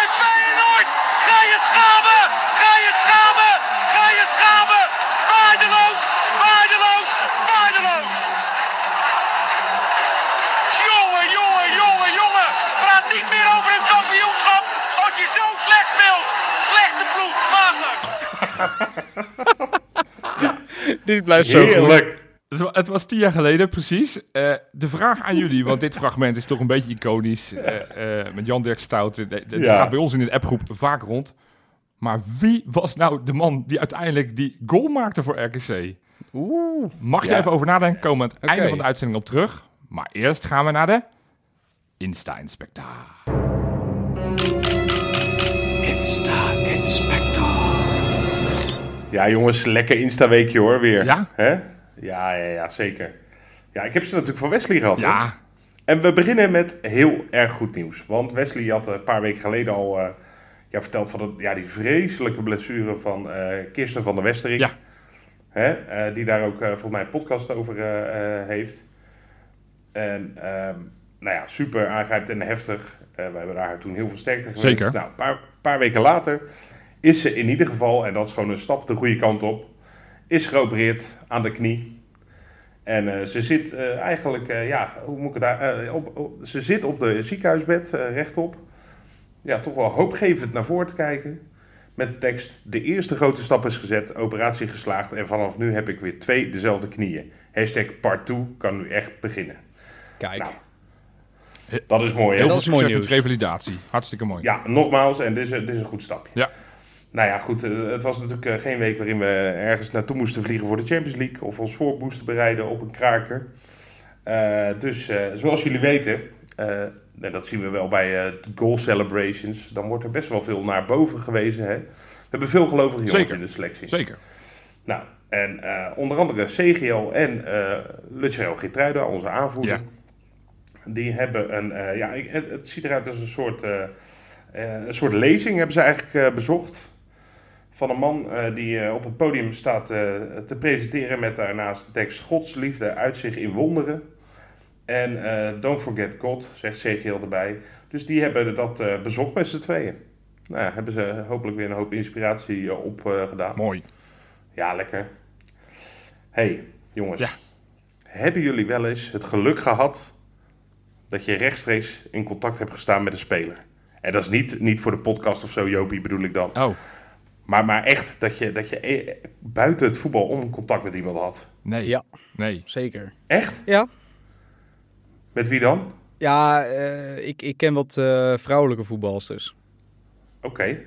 En Feyenoord. Ga je schamen. Ga je schamen. Ga je schamen. Waardeloos. Waardeloos. Waardeloos. Jongen, jongen, jongen, jongen. Praat niet meer over een kampioenschap als je zo slecht speelt. Slechte ploeg. Matig. Dit blijft zo goed. Heerlijk. Het was tien jaar geleden, precies. Eh, de vraag aan jullie, want dit fragment is toch een beetje iconisch. eh, eh, met Jan Dirk Stout. Dat Ja. gaat bij ons in de appgroep vaak rond. Maar wie was nou de man die uiteindelijk die goal maakte voor RKC? Oeh. Mag je Ja. even over nadenken, komen we aan het einde van de uitzending op terug. Maar eerst gaan we naar de Insta-inspecta. Ja, jongens, lekker Insta-weekje hoor, weer. Ja? Hè? Ja, ja, ja, zeker. Ja, ik heb ze natuurlijk van Wesley gehad. hè? Ja, En we beginnen met heel erg goed nieuws. Want Wesley had een paar weken geleden al eh, ja, verteld van het, ja, die vreselijke blessure van eh Kirsten van der Westerik. Ja. Hè? eh, die daar ook volgens mij een podcast over heeft. En ehm, nou ja, super aangrijpend en heftig. We hebben daar toen heel veel sterkte gewenst. Zeker. Nou, een paar, paar weken later is ze in ieder geval, en dat is gewoon een stap de goede kant op, is geopereerd aan de knie. En eh, ze zit eh, eigenlijk, eh, ja, hoe moet ik het daar, eh, op, op- ze zit op de ziekenhuisbed eh, rechtop. Ja, toch wel hoopgevend naar voren te kijken. Met de tekst, de eerste grote stap is gezet, operatie geslaagd en vanaf nu heb ik weer twee dezelfde knieën. Hashtag part 2 kan nu echt beginnen. Kijk. Nou, Dat is mooi, hè? heel dat veel is mooi succes met nieuws. revalidatie. Hartstikke mooi. Ja, nogmaals, en dit is, dit is een goed stapje. Ja. Nou ja, goed, eh, het was natuurlijk eh, geen week waarin we ergens naartoe moesten vliegen voor de Champions League. Of ons voor moesten bereiden op een kraker. Eh, dus zoals jullie weten, en dat zien we wel bij goal celebrations, dan wordt er best wel veel naar boven gewezen. Hè? We hebben veel gelovige jongens Zeker. in de selectie. Zeker. Nou, en onder andere CGL en eh Lucero Gitruida, onze aanvoerder. Ja. Die hebben een, ja, het, ziet eruit als een soort, een soort lezing hebben ze eigenlijk bezocht. Van een man eh, die eh, op het podium staat eh, te presenteren met daarnaast de tekst Gods liefde uit zich in wonderen. En Don't Forget God, zegt CGL erbij. Dus die hebben dat bezocht met z'n tweeën. Nou, hebben ze hopelijk weer een hoop inspiratie op gedaan. Mooi. Ja, lekker. hey, jongens. Ja. Hebben jullie wel eens het geluk gehad dat je rechtstreeks in contact hebt gestaan met een speler? En dat is niet, niet voor de podcast of zo, Jopie, bedoel ik dan. Oh, Maar, maar echt dat je, dat je eh, buiten het voetbal om contact met iemand had. nee. Ja. Nee. Zeker. Echt? Ja. Met wie dan? Ja, eh, ik, ik ken wat eh, vrouwelijke voetbalsters. Oké.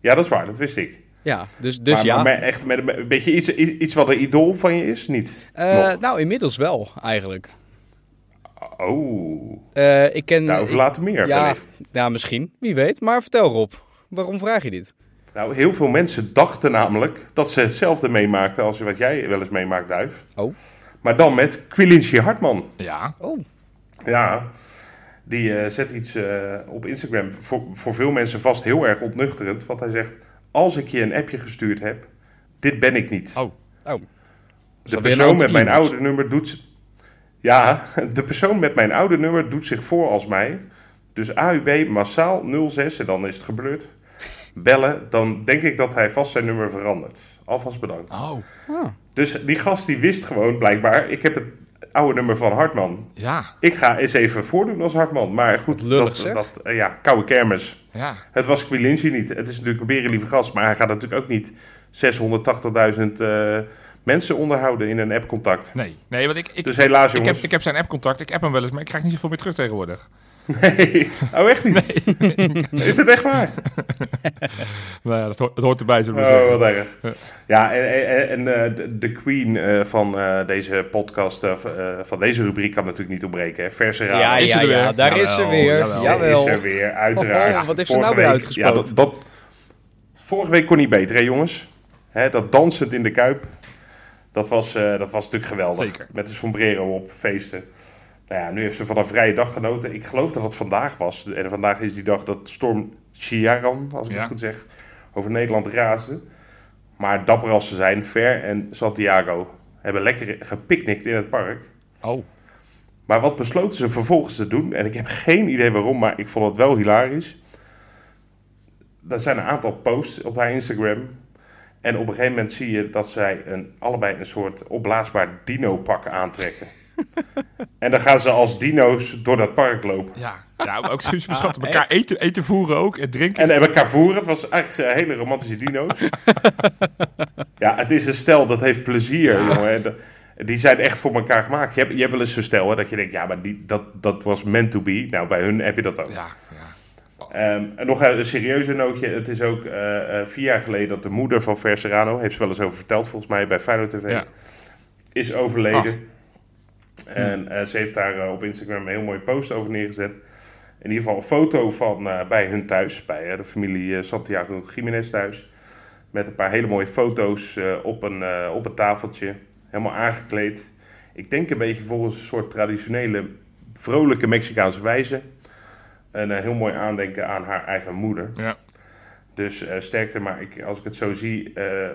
Ja, dat is waar, dat wist ik. Ja, dus, dus maar, ja. maar echt met een, beetje iets, iets wat een idool van je is? Niet? Eh, nog. nou, inmiddels wel, eigenlijk. Oh, Eh, ik ken... daarover later meer. ja, wellicht. ja, misschien. Wie weet. Maar vertel Rob, waarom vraag je dit? Nou, heel veel mensen dachten namelijk dat ze hetzelfde meemaakten als wat jij wel eens meemaakt, Duif. Oh. Maar dan met Quilinci Hartman. Ja. Oh, Ja, die eh, zet iets eh, op Instagram. Voor, voor veel mensen vast heel erg ontnuchterend. Want hij zegt: Als ik je een appje gestuurd heb, dit ben ik niet. Oh. oh. de persoon met mijn oude nummer doet. Ja, de persoon met mijn oude nummer doet zich voor als mij. Dus AUB massaal 06 en dan is het gebeurd. Bellen, dan denk ik dat hij vast zijn nummer verandert. Alvast bedankt. Oh. Ah. Dus die gast die wist gewoon blijkbaar: ik heb het oude nummer van Hartman. Ja. Ik ga eens even voordoen als Hartman. Maar goed, lullig, dat, zeg. dat, eh, ja, koude kermis. Ja. Het was Quilinci niet. Het is natuurlijk een berenlieve gast, maar hij gaat natuurlijk ook niet 680.000 eh, mensen onderhouden in een appcontact. Nee. Nee, want ik... ik Dus helaas ik heb, jongens. ik heb zijn appcontact, ik app hem wel eens, maar ik krijg niet zoveel meer terug tegenwoordig. Nee. Oh, echt niet? Is het echt waar? Maar ja, dat, hoort, dat hoort erbij, zullen we Oh, zeggen. wat erg. Ja, en, en, en eh, de, queen eh, van eh, deze podcast, van deze rubriek kan natuurlijk niet ontbreken. Hè? Verse raden. Ja, is ja, er weer. ja, daar is ze weer. jawel. Jawel. Is er weer, uiteraard. Oh, wat heeft ze Vorige nou weer week- uitgespoten? Ja, dat, dat, vorige week kon niet beter, hè jongens? Hè, dat dansend in de Kuip, dat was, eh, dat was natuurlijk geweldig. Zeker. Met de sombrero op, feesten. Nou ja, nu heeft ze van een vrije dag genoten. Ik geloof dat het vandaag was. En vandaag is die dag dat Storm Ciaran, als ik Ja. het goed zeg, over Nederland raasde. Maar dapper als ze zijn, Ver en Santiago hebben lekker gepicnict in het park. Oh. Maar wat besloten ze vervolgens te doen? En ik heb geen idee waarom, maar ik vond het wel hilarisch. Er zijn een aantal posts op haar Instagram. En op een gegeven moment zie je dat zij een, allebei een soort opblaasbaar dino-pak aantrekken. en dan gaan ze als dino's door dat park lopen. Ja. Ja, maar ook super schattig. Elkaar eten, eten voeren ook en drinken. En, en elkaar voeren. Het was eigenlijk hele romantische dino's. ja, het is een stel dat heeft plezier, jongen. Die zijn echt voor elkaar gemaakt. Je hebt, je hebt wel eens zo'n stel hè, dat je denkt, ja, maar die, dat, dat was meant to be. Nou, bij hun heb je dat ook. Ja, ja. Ehm, en nog een serieuzer nootje. Het is ook eh, eh, vier jaar geleden dat de moeder van Ver Serrano, heeft ze wel eens over verteld volgens mij bij Feyenoord TV, Ja. is overleden. En eh, ze heeft daar eh, op Instagram een heel mooie post over neergezet. In ieder geval een foto van eh, bij hun thuis, bij de familie Santiago Jiménez thuis. Met een paar hele mooie foto's op, een, op een tafeltje, helemaal aangekleed. Ik denk een beetje volgens een soort traditionele, vrolijke Mexicaanse wijze. Een heel mooi aandenken aan haar eigen moeder. Ja. Dus sterkte, maar ik, als ik het zo zie,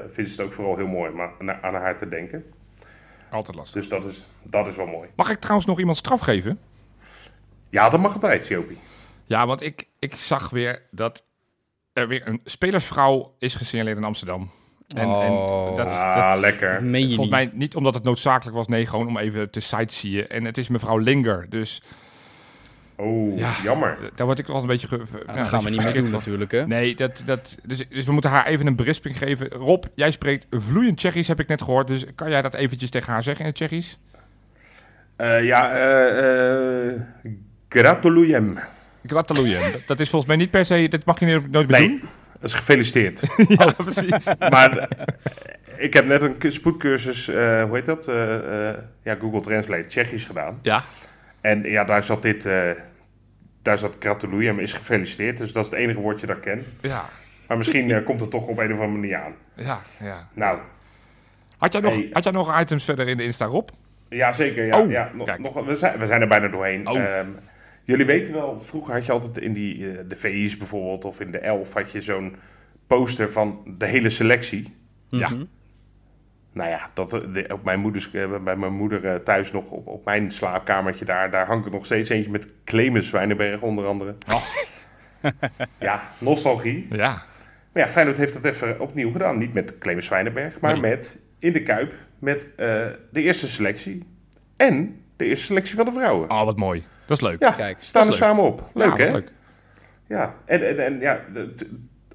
vind ze het ook vooral heel mooi na- aan haar te denken. Altijd lastig. Dus dat is, dat is wel mooi. Mag ik trouwens nog iemand straf geven? Ja, dat mag altijd, Jopie. Ja, want ik, ik zag weer dat er weer een spelersvrouw is gesignaleerd in Amsterdam. En, Oh. en dat is Ah, dat, lekker. meen je volgens niet. mij niet omdat het noodzakelijk was, nee, gewoon om even te sightseeën. En het is mevrouw Linger, dus Oh, Ja. jammer. daar word ik wel een beetje... Ge, ja, gaan we niet meer doen van. natuurlijk, hè? Nee, dat, dat, dus, dus we moeten haar even een berisping geven. Rob, jij spreekt vloeiend Tsjechisch, heb ik net gehoord. Dus kan jij dat eventjes tegen haar zeggen in het Tsjechisch? Eh, ja, eh eh gratulujem. Gratulujem. dat, is volgens mij niet per se... Dat mag je nooit nooit meer Nee, doen. dat is gefeliciteerd. Ja, precies. maar eh, ik heb net een spoedcursus, eh, hoe heet dat? Eh, eh, ja, Google Translate, Tsjechisch gedaan. Ja. En ja, daar zat dit, eh, daar zat gratulujem, is gefeliciteerd. Dus dat is het enige woordje dat ik ken. Ja, Maar misschien eh, komt het toch op een of andere manier aan. ja, ja. Nou, Had jij, nog, Hey. had jij nog items verder in de Insta, Rob? ja zeker. Ja, Oh, ja, nog, kijk. nog, we, zijn, we zijn er bijna doorheen. Oh. Ehm, jullie weten wel, vroeger had je altijd in die, eh, de VI's bijvoorbeeld, of in de Elf, had je zo'n poster van de hele selectie. Ja. Nou ja, dat, de- op mijn moeders, eh, bij mijn moeder eh, thuis nog op, op mijn slaapkamertje daar, daar hangt er nog steeds eentje met Clemens Zwijnenberg onder andere. Oh. ja, nostalgie. Ja. Maar ja, Feyenoord heeft dat even opnieuw gedaan. Niet met Clemens Zwijnenberg, maar Nee. met in de Kuip met eh, de eerste selectie. En de eerste selectie van de vrouwen. Oh, wat mooi. Dat is leuk. ja, kijk, staan er leuk. samen op. Leuk Ja, hè? Leuk. Ja, en, en, en ja,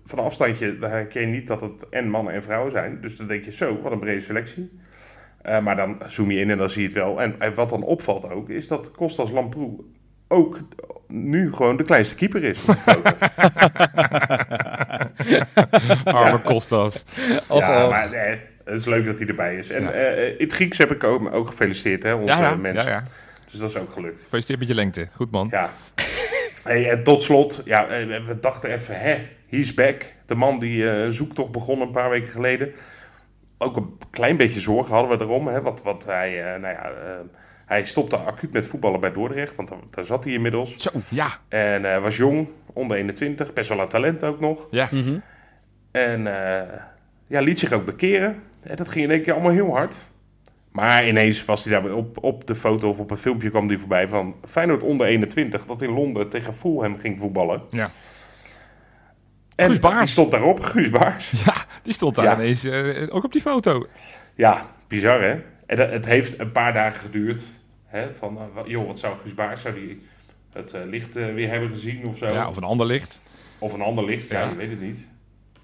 van een afstandje dan herken je niet dat het en mannen en vrouwen zijn. Dus dan denk je zo, wat een brede selectie. Eh, maar dan zoom je in en dan zie je het wel. En, en wat dan opvalt ook, is dat Kostas Lamproe ook nu gewoon de kleinste keeper is. Arme Kostas. Ja, of- maar eh, het is leuk dat hij erbij is. En Ja. eh, in het Grieks heb ik ook, ook gefeliciteerd, hè, onze Ja, ja, ja, mensen. ja. Dus dat is ook gelukt. Gefeliciteerd met je lengte. Goed man. Ja. Hey, en tot slot, ja, we dachten even, hè, he's back. De man die eh, een zoektocht begon een paar weken geleden. Ook een klein beetje zorgen hadden we erom. Hè, wat, wat hij, eh, nou ja, eh, hij stopte acuut met voetballen bij Dordrecht, want daar, daar zat hij inmiddels. Zo, ja. En eh, was jong, onder 21, best wel aan talent ook nog. Ja. Mhm. En eh, ja, liet zich ook bekeren. En dat ging in één keer allemaal heel hard. Maar ineens was hij daar op, op de foto of op een filmpje kwam hij voorbij van Feyenoord onder 21. Dat in Londen tegen Fulham ging voetballen. Ja. En Guus Baars. die stond daarop, Guus Baars. Ja, die stond daar Ja. ineens eh, ook op die foto. Ja, bizar hè. En dat, het heeft een paar dagen geduurd. Hè, van, eh, joh, wat zou Guus Baars, zou die het eh, licht weer hebben gezien of zo? Ja, of een ander licht. Of een ander licht, ja, Ja. je weet het niet.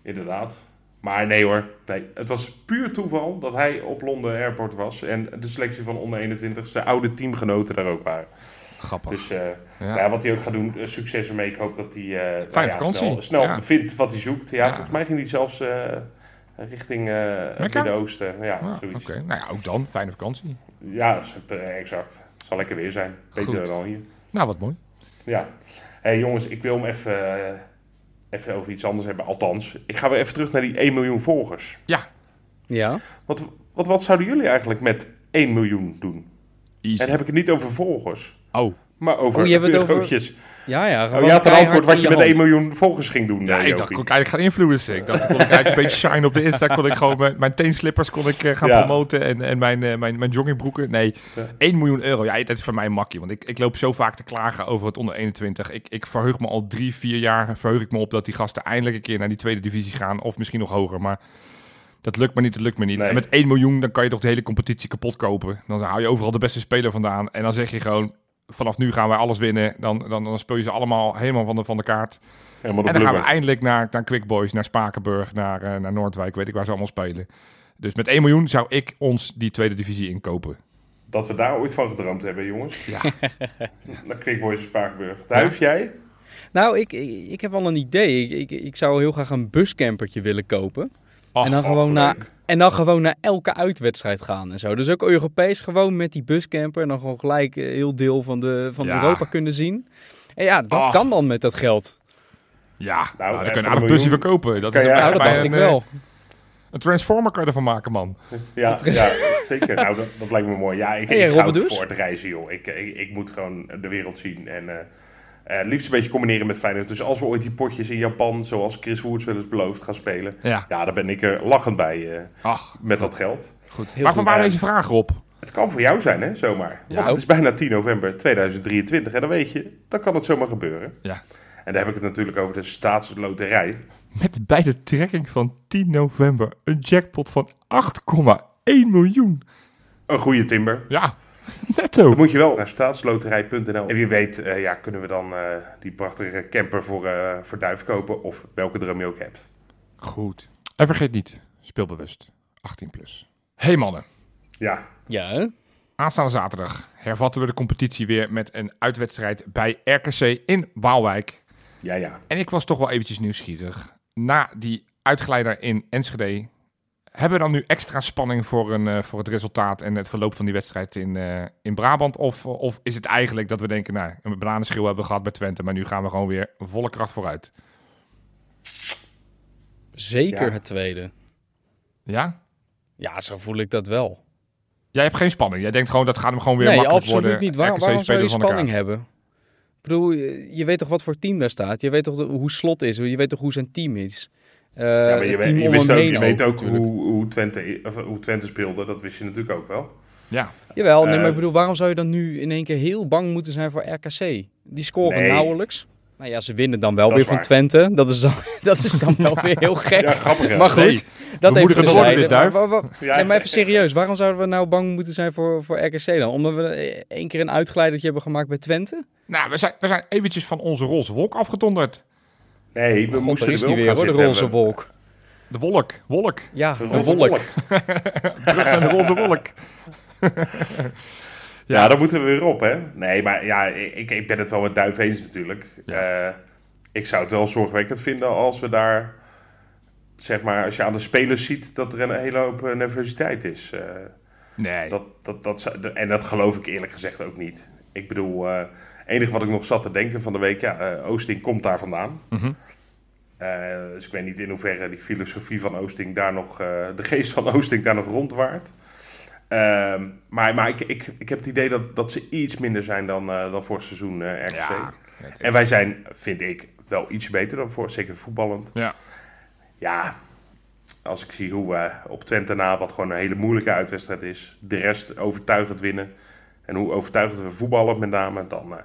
Inderdaad. Maar nee hoor, nee, het was puur toeval dat hij op Londen Airport was. En de selectie van onder 21, zijn oude teamgenoten daar ook waren. Grappig. Dus eh, Ja. nou ja, wat hij ook gaat doen, eh, succes ermee. Ik hoop dat hij eh, nou snel, snel Ja. vindt wat hij zoekt. Ja, Ja. volgens mij ging hij zelfs eh, richting eh het? Midden-Oosten. Ja, Ah, zoiets. Oké, nou ja, ook dan. Fijne vakantie. Ja, is het, exact. Zal lekker weer zijn. Beter Goed. dan hier. Nou, wat mooi. Ja. hey, jongens, ik wil hem even, even over iets anders hebben. Althans, ik ga weer even terug naar die 1 miljoen volgers. Ja, Ja. Wat, wat, wat zouden jullie eigenlijk met 1 miljoen doen? En dan heb ik het niet over volgers, Oh, maar over Oh, je hebt het over- eurotjes. Ja, ja. Oh, je had een antwoord wat je met hand. 1 miljoen volgers ging doen, ja, eh, ik dacht, kon ik eigenlijk gaan influencen. Ik dacht, kon ik eigenlijk een beetje shine op de Insta. Kon ik gewoon mijn, mijn teenslippers kon ik, eh, gaan Ja. promoten en, en mijn, eh, mijn, mijn joggingbroeken. Nee, Ja. 1 miljoen euro. Ja, dat is voor mij een makkie. Want ik, ik loop zo vaak te klagen over het onder 21. Ik, ik verheug me al drie, vier jaar verheug ik me op dat die gasten eindelijk een keer naar die tweede divisie gaan. Of misschien nog hoger. Maar dat lukt me niet, dat lukt me niet. Nee. En met 1 miljoen dan kan je toch de hele competitie kapot kopen. Dan hou je overal de beste speler vandaan. En dan zeg je gewoon, vanaf nu gaan wij alles winnen. Dan, dan, dan speel je ze allemaal helemaal van de, van de kaart. Helemaal En dan gaan we eindelijk naar, naar Quick Boys, naar Spakenburg, naar, eh, naar Noordwijk, weet ik waar ze allemaal spelen. Dus met 1 miljoen zou ik ons die tweede divisie inkopen. Dat we daar ooit van gedroomd hebben, jongens. Ja. Naar Quick Boys in Spakenburg. Duif jij? Nou, ik, ik, ik heb al een idee. Ik, ik, ik zou heel graag een buscampertje willen kopen. En, dan gewoon naar, leuk. en dan gewoon naar elke uitwedstrijd gaan en zo. Dus ook Europees gewoon met die buscamper. En dan gewoon gelijk een heel deel van, de, van Ja. Europa kunnen zien. En ja, dat kan dan met dat geld. Ja, nou, dan eh, kun je een busje verkopen. Dat kan is je- bij Nou, dat dacht ik een, eh, wel. Een transformer kan je ervan maken, man. Ja, ja zeker. Nou, dat, dat lijkt me mooi. Ja, ik, Hey, ik ga ook dus? voor het reizen, joh. Ik, ik, ik moet gewoon de wereld zien. En eh liefst een beetje combineren met Feyenoord. Dus als we ooit die potjes in Japan, zoals Chris Woerts wel eens beloofd, gaan spelen. Ja, Ja, daar ben ik er lachend bij eh, ach, met dat geld. goed. Heel Waarvan goed. waren Eh, deze vragen op? Het kan voor jou zijn, hè, zomaar. Ja. Want het is bijna 10 november 2023. En dan weet je, dan kan het zomaar gebeuren. Ja. En daar heb ik het natuurlijk over de staatsloterij. Met bij de trekking van 10 november een jackpot van 8,1 miljoen. Een goede timber. Ja, netto. Dan moet je wel naar staatsloterij.nl. En wie weet eh, ja, kunnen we dan eh, die prachtige camper voor, eh voor duif kopen. Of welke droom je ook hebt. Goed. En vergeet niet, speelbewust. 18 plus. Hey mannen. Ja, Ja, hè? Aanstaande zaterdag hervatten we de competitie weer met een uitwedstrijd bij RKC in Waalwijk. ja, ja. En ik was toch wel eventjes nieuwsgierig. Na die uitgeleider in Enschede, hebben we dan nu extra spanning voor, een, eh, voor het resultaat en het verloop van die wedstrijd in, eh, in Brabant? Of, of is het eigenlijk dat we denken, nou, een bananenschil hebben we gehad bij Twente, maar nu gaan we gewoon weer volle kracht vooruit? zeker Ja. het tweede. Ja? Ja, zo voel ik dat wel. Jij hebt geen spanning. Jij denkt gewoon, dat gaat hem gewoon weer nee, makkelijk absoluut worden. niet. Waar, waarom zou spelen je spanning hebben? Ik bedoel, je, weet toch wat voor team daar staat? Je weet toch de- hoe Slot is? Je weet toch hoe zijn team is? Eh, ja maar je, weet- team je, wist ook, je weet ook hoe, hoe, Twente, of, hoe Twente speelde. Dat wist je natuurlijk ook wel. Ja, Jawel, nee, Eh, maar ik bedoel, waarom zou je dan nu in één keer heel bang moeten zijn voor RKC? Die scoren Nee. nauwelijks. Nou ja, ze winnen dan wel Dat weer van waar. Twente. Dat is dan, dat is dan wel weer heel gek. Ja, grappig hè? maar goed, Nee, dat worden dit, Duif. Maar- maar- maar- Ja, nee, maar even serieus. Waarom zouden we nou bang moeten zijn voor, voor RKC dan? Omdat we één keer een uitgeleidertje hebben gemaakt bij Twente? nou, we zijn, we zijn eventjes van onze roze wolk afgedonderd. Nee, we God, moesten is er wel weer gaan hoor, de zitten. roze wolk. De wolk, wolk. Ja, de de roze wolk. Terug naar de roze wolk. Ja, daar moeten we weer op, hè? Nee, maar ja, ik, ik ben het wel met Duif eens natuurlijk. Ja. Eh, ik zou het wel zorgwekkend vinden als we daar zeg maar, als je aan de spelers ziet dat er een hele hoop eh, nervositeit is. Eh, Nee. dat, dat, dat, en dat geloof ik eerlijk gezegd ook niet. Ik bedoel, eh enige wat ik nog zat te denken van de week, ja, eh, Oosting komt daar vandaan. Mhm. Eh, dus ik weet niet in hoeverre die filosofie van Oosting daar nog, eh, de geest van Oosting daar nog rondwaart. Ehm, maar maar ik, ik, ik heb het idee dat, dat ze iets minder zijn dan, eh, dan vorig seizoen eh RKC. Ja. En wij zijn, vind ik, wel iets beter dan voor, zeker voetballend. Ja. Ja, als ik zie hoe we op Twente na, wat gewoon een hele moeilijke uitwedstrijd is, de rest overtuigend winnen. En hoe overtuigend we voetballen met name, dan eh,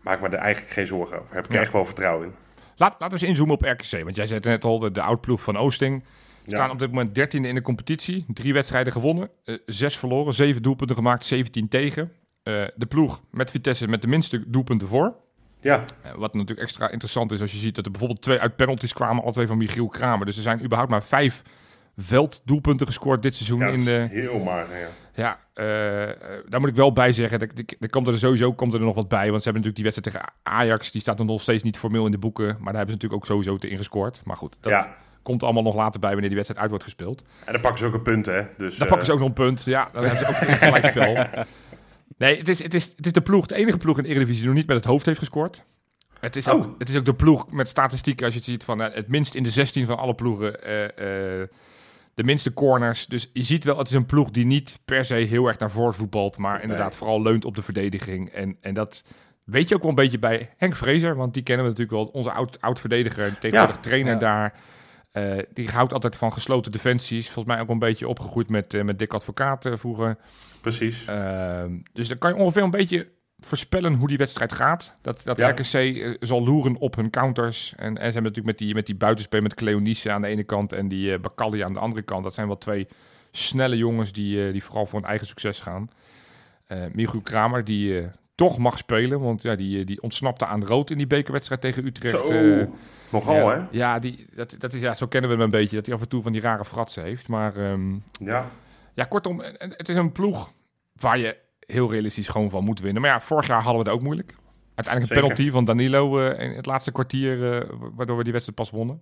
maak ik me er eigenlijk geen zorgen over. Heb ik Ja. echt wel vertrouwen in. Laat, laten we eens inzoomen op RKC. Want jij zei het net al, de, de oudploeg van Oosting. Staan Ja. op dit moment 13e in de competitie. Drie wedstrijden gewonnen. eh, zes verloren. Zeven doelpunten gemaakt. 17 tegen. Eh, de ploeg met Vitesse met de minste doelpunten voor. Ja, wat natuurlijk extra interessant is als je ziet dat er bijvoorbeeld twee uit penalties kwamen. Alle twee van Michiel Kramer. Dus er zijn überhaupt maar vijf velddoelpunten gescoord dit seizoen. ja in de, heel mager. Ja. Ja, eh, eh, daar moet ik wel bij zeggen. Er komt er sowieso komt er nog wat bij. Want ze hebben natuurlijk die wedstrijd tegen Ajax. Die staat nog steeds niet formeel in de boeken. Maar daar hebben ze natuurlijk ook sowieso te ingescoord. Maar goed, dat ja, komt allemaal nog later bij wanneer die wedstrijd uit wordt gespeeld. en dan pakken ze ook een punt, hè. Dus, Dan eh, pakken ze ook nog een punt. Ja, dan hebben ze ook echt gelijk spel. Nee, het is, het, is, het is de ploeg, de enige ploeg in de Eredivisie die nog niet met het hoofd heeft gescoord. Het is, ook, Oh. het is ook de ploeg met statistieken, als je het ziet, van eh, het minst in de 16 van alle ploegen. De minste corners. Dus je ziet wel, het is een ploeg die niet per se heel erg naar voren voetbalt. Maar inderdaad vooral leunt op de verdediging. En, en dat weet je ook wel een beetje bij Henk Vrezer. Want die kennen we natuurlijk wel. Onze oud, oud-verdediger, tegenwoordig trainer Ja. daar. Eh, die houdt altijd van gesloten defensies. Volgens mij ook een beetje opgegroeid met, eh, met Dick Advocaat vroeger. Precies. Ehm, dus dan kan je ongeveer een beetje voorspellen hoe die wedstrijd gaat. Dat, dat Ja. RKC eh, zal loeren op hun counters. En, en ze hebben natuurlijk met die, met die buitenspel met Cleonice aan de ene kant en die uh, Bakali aan de andere kant. Dat zijn wel twee snelle jongens die, eh, die vooral voor hun eigen succes gaan. Eh Michiel Kramer, die eh, toch mag spelen, want ja, die, eh, die ontsnapte aan rood in die bekerwedstrijd tegen Utrecht. Zo, eh, nogal, hè? Ja, die, dat, dat is, ja, zo kennen we hem een beetje. Dat hij af en toe van die rare fratsen heeft. Maar ehm, Ja. ja, kortom, eh, het is een ploeg waar je heel realistisch gewoon van moet winnen. Maar ja, vorig jaar hadden we het ook moeilijk. Uiteindelijk een penalty van Danilo eh, in het laatste kwartier, eh, waardoor we die wedstrijd pas wonnen.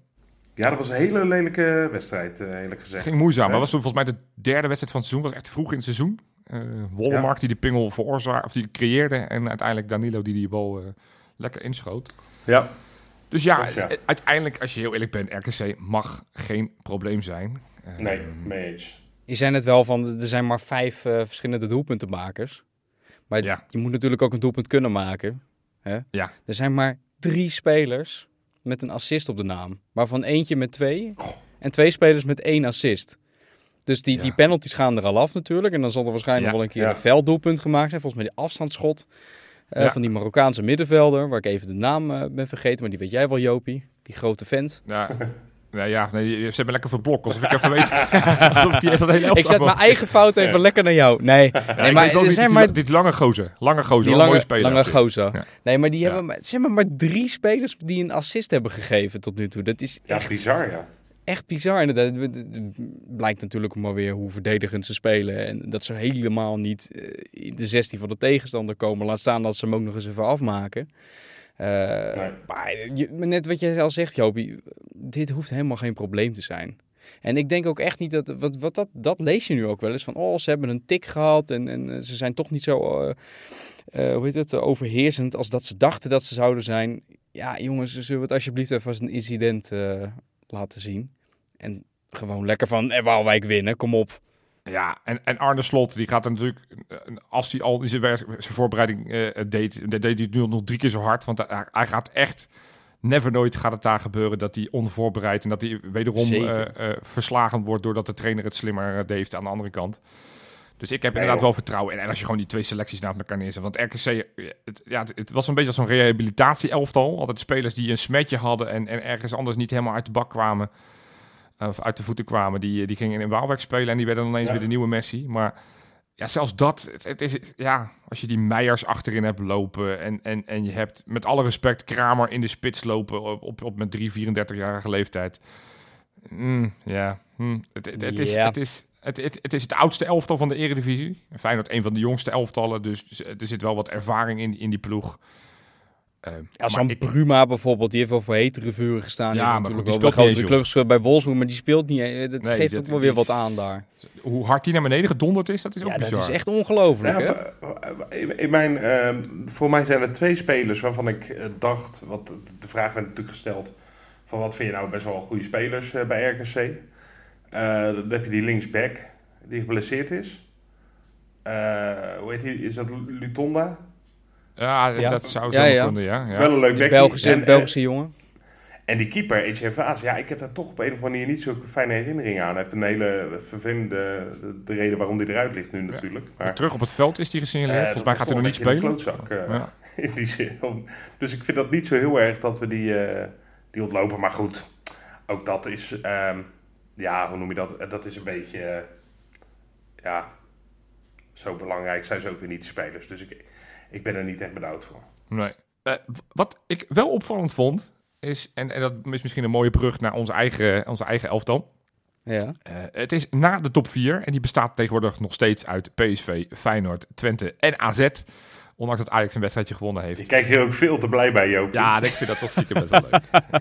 ja, dat was een hele lelijke wedstrijd, eh, eerlijk gezegd. Ging moeizaam, maar was toen volgens mij de derde wedstrijd van het seizoen. was echt vroeg in het seizoen. Eh Wollemark die de pingel veroorzaakte, of die creëerde. En uiteindelijk Danilo die die bal lekker inschoot. Ja, Dus ja, uiteindelijk, als je heel eerlijk bent, RKC mag geen probleem zijn. Nee, mee eens. Je zei net wel van, er zijn maar vijf eh, verschillende doelpuntenmakers. Maar Ja. je moet natuurlijk ook een doelpunt kunnen maken. Hè? Ja. Er zijn maar drie spelers met een assist op de naam. Waarvan eentje met twee en twee spelers met één assist. Dus die, Ja. die penalties gaan er al af natuurlijk. En dan zal er waarschijnlijk Ja. wel een keer Ja. een velddoelpunt gemaakt zijn. Volgens mij die afstandsschot eh, Ja. van die Marokkaanse middenvelder. Waar ik even de naam eh, ben vergeten, maar die weet jij wel Jopie. Die grote vent. Ja, nee, ja nee, ze hebben lekker verblokt. Alsof ik even weet. alsof die echt dat hele Ik zet mijn eigen fout even lekker naar jou. Nee, nee maar er zijn maar Dit lange gozer. Lange gozer. Die lange, mooie speler. lange gozer. Ja. Nee, maar die Ja. hebben maar, ze hebben maar drie spelers die een assist hebben gegeven tot nu toe. Dat is Ja, echt, bizar, ja. echt bizar. Inderdaad. Het- het blijkt natuurlijk maar weer hoe verdedigend ze spelen. En dat ze helemaal niet eh, in de 16 van de tegenstander komen. Laat staan dat ze hem ook nog eens even afmaken. Eh, Nee. Maar je, net wat je al zegt, Jopie. Dit hoeft helemaal geen probleem te zijn. En ik denk ook echt niet dat, wat, wat dat, dat lees je nu ook wel eens, van oh, ze hebben een tik gehad en, en eh, ze zijn toch niet zo, eh, hoe heet het, overheersend als dat ze dachten dat ze zouden zijn. Ja, jongens, zullen we het alsjeblieft even als een incident laten zien. En gewoon lekker van, eh, Waalwijk winnen, kom op. Ja, en, en Arne Slot, die gaat er natuurlijk, eh, als hij al in zijn, werk- zijn voorbereiding eh, deed, deed hij nu nog drie keer zo hard. Want hij, hij gaat echt, never nooit gaat het daar gebeuren dat hij onvoorbereid en dat hij wederom eh, verslagen wordt doordat de trainer het slimmer deed aan de andere kant. Dus ik heb Nee, inderdaad joh. wel vertrouwen in. En als je gewoon die twee selecties naast elkaar neerzet. Want RKC, het, ja, het, het was een beetje als zo'n rehabilitatie-elftal. Altijd spelers die een smetje hadden en, en ergens anders niet helemaal uit de bak kwamen. Of uit de voeten kwamen. Die, die gingen in Waalwijk spelen en die werden dan ineens Ja. weer de nieuwe Messi. Maar ja, zelfs dat. Het, het is, ja, als je die Meijers achterin hebt lopen. En, en, en je hebt met alle respect Kramer in de spits lopen. Op, op, op met 3, 34-jarige leeftijd. Mm, ja, hm, het, het, het, is, Ja. het, is, het, het, het is het oudste elftal van de Eredivisie. Feyenoord een van de jongste elftallen. Dus er zit wel wat ervaring in, in die ploeg. Eh, Ja, zo'n ik- Bruma bijvoorbeeld, die heeft wel voor hetere vuren gestaan. Ja, die heeft goed, natuurlijk die wel bij speelt grotere eens, clubs gespeeld bij Wolfsburg, maar die speelt niet. eh, Dat Nee, geeft dat- ook wel weer wat aan daar. hoe hard die naar beneden gedonderd is, dat is ook Ja, dat bizar. is echt ongelooflijk, Ja, hè? v- in- in mijn, ehm, voor mij zijn er twee spelers waarvan ik eh, dacht, wat de vraag werd natuurlijk gesteld, van wat vind je nou best wel goede spelers eh, bij RKC? Eh, dan heb je die linksback die geblesseerd is. Eh, hoe heet die? Is dat Lutonda? Ja, Ja. dat zou zo ja. kunnen, ja. ja. Wel een leuk Dus bekkie. Belgische, En, eh, Belgische jongen. En die keeper, Etienne Vaas, ja, ik heb daar toch op een of andere manier niet zo'n fijne herinnering aan. Hij heeft een hele vervelende, de, de reden waarom hij eruit ligt nu natuurlijk. Maar, Terug op het veld is die gesignaleerd. eh, Volgens mij gaat hij nog niet spelen. klootzak, eh, Ja. in die zin. Dus ik vind dat niet zo heel erg dat we die, eh, die ontlopen. Maar goed, ook dat is, ehm, ja, hoe noem je dat? Dat is een beetje, ja, zo belangrijk zijn ze ook weer niet de spelers. Dus ik, ik ben er niet echt benauwd voor. Nee. Eh, wat ik wel opvallend vond, is, en, en dat is misschien een mooie brug naar onze eigen, onze eigen elftal. Ja. Eh, het is na de top 4 en die bestaat tegenwoordig nog steeds uit PSV, Feyenoord, Twente en AZ. Ondanks dat Ajax een wedstrijdje gewonnen heeft. Je kijkt hier ook veel te blij bij, Joop. Ja, ik vind dat toch stiekem best wel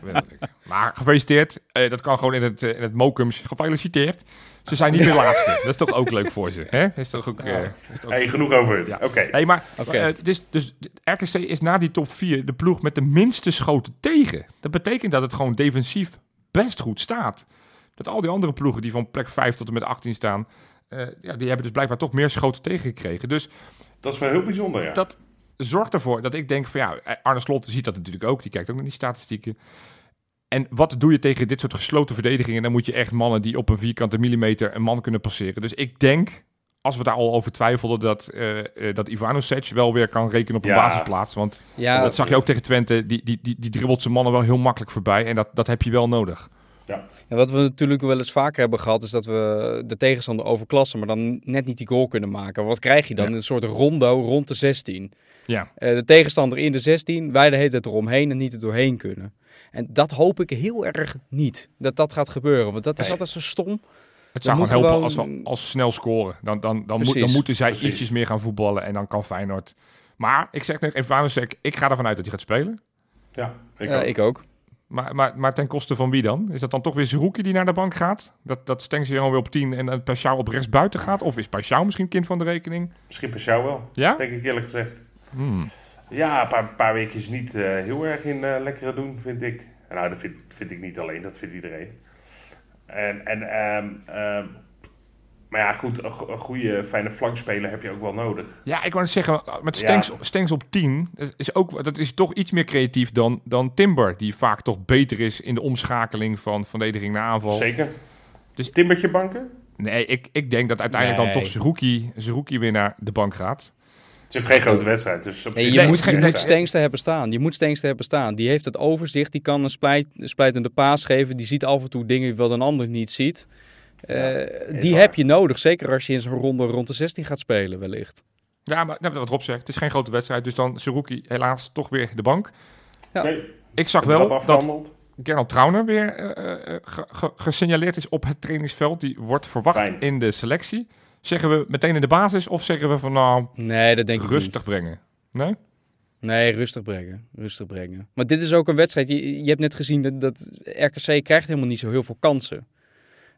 leuk. Maar gefeliciteerd. Eh, dat kan gewoon in het, eh, in het Mokums. Gefeliciteerd. Ze zijn niet meer laatste. Dat is toch ook leuk voor ze. Hè? Is toch ook, eh, is toch ook- Hey, genoeg over hun. Ja. Oké. Nee, maar Oké. eh, dus, dus RKC is na die top 4 de ploeg met de minste schoten tegen. Dat betekent dat het gewoon defensief best goed staat. Dat al die andere ploegen die van plek 5 tot en met 18 staan, ja, die hebben dus blijkbaar toch meer schoten tegengekregen. Dus Dat is wel heel bijzonder, ja. dat zorgt ervoor dat ik denk van ja, Arne Slot ziet dat natuurlijk ook. Die kijkt ook naar die statistieken. En wat doe je tegen dit soort gesloten verdedigingen? Dan moet je echt mannen die op een vierkante millimeter een man kunnen passeren. Dus ik denk, als we daar al over twijfelden, dat, eh eh, dat Ivanovic wel weer kan rekenen op een Ja. basisplaats. Want Ja, dat zag je ook tegen Twente. Die, die, die, die dribbelt zijn mannen wel heel makkelijk voorbij. En dat, dat heb je wel nodig. En wat we natuurlijk wel eens vaker hebben gehad, is dat we de tegenstander overklassen, maar dan net niet die goal kunnen maken. Wat krijg je dan? Ja. Een soort rondo rond de 16. Ja, Eh, de tegenstander in de 16, wij de hele tijd eromheen en niet er doorheen kunnen. En dat hoop ik heel erg niet, dat dat gaat gebeuren. Want dat is altijd zo stom. het zou gewoon helpen gewoon- als we als snel scoren. Dan, dan, dan, moet, Precies. dan moeten zij Precies. ietsjes meer gaan voetballen. En dan kan Feyenoord. Maar ik zeg net, Ivanovic, ik ga ervan uit dat hij gaat spelen. Ja, ik Ja, ook. ik ook. Maar, maar, maar ten koste van wie dan? Is dat dan toch weer Zerouki die naar de bank gaat? Dat, dat Stengs weer weer op 10 en dan Pashao op rechts buiten gaat? Of is Pashao misschien kind van de rekening? Misschien Pashao wel, Ja? denk ik eerlijk gezegd. Hmm. Ja, een paar, paar weekjes niet eh, heel erg in eh, lekkere doen, vind ik. Nou, dat vind, vind ik niet alleen, dat vindt iedereen. En, en ehm, ehm, maar ja, goed, een, go- een goede, fijne flankspeler heb je ook wel nodig. Ja, ik wou zeggen, met Stengs, Ja. Stengs op 10, dat is, ook, dat is toch iets meer creatief dan, dan Timber. Die vaak toch beter is in de omschakeling van verdediging naar aanval. Zeker. Dus- Timbertje banken? Nee, ik, ik denk dat uiteindelijk dan toch Zerouki, Zerouki weer naar de bank gaat. Het is ook geen grote wedstrijd, dus op Nee, zich je moet, je moet hebben staan. Je moet Steenster hebben staan. Die heeft het overzicht. Die kan een splijt, splijtende paas geven. Die ziet af en toe dingen wat een ander niet ziet. Eh, die waar. heb je nodig. Zeker als je in zo'n ronde rond de 16 gaat spelen wellicht. Ja, maar nou, wat Rob zegt, het is geen grote wedstrijd. Dus dan Zerouki helaas toch weer de bank. Oké, Ik zag wel dat. Gernot Trauner weer eh, eh, ge- ge- gesignaleerd is op het trainingsveld. Die wordt verwacht Fijn. in de selectie. Zeggen we meteen in de basis of zeggen we van nou Nee, dat denk ik rustig niet. brengen? Nee? Nee, rustig brengen. Rustig brengen. Maar dit is ook een wedstrijd. Je, je hebt net gezien dat, dat RKC krijgt helemaal niet zo heel veel kansen.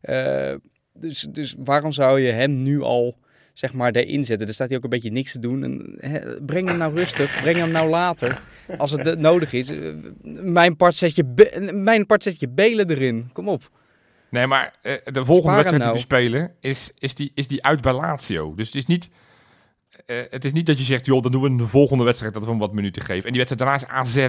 Eh, dus, dus waarom zou je hem nu al zeg maar erin zetten? Er staat hij ook een beetje niks te doen. En, breng hem nou rustig. breng hem nou later. Als het nodig is. Eh, Mijn part zet je, Be- mijn part zet je Belen erin. Kom op. Nee, maar eh, de volgende wedstrijd die nou. we spelen is, is, die, is die uit bij Lazio. Dus het is niet... het is niet dat je zegt, joh, dan doen we in de volgende wedstrijd dat we hem wat minuten geven. En die wedstrijd daarna is AZ.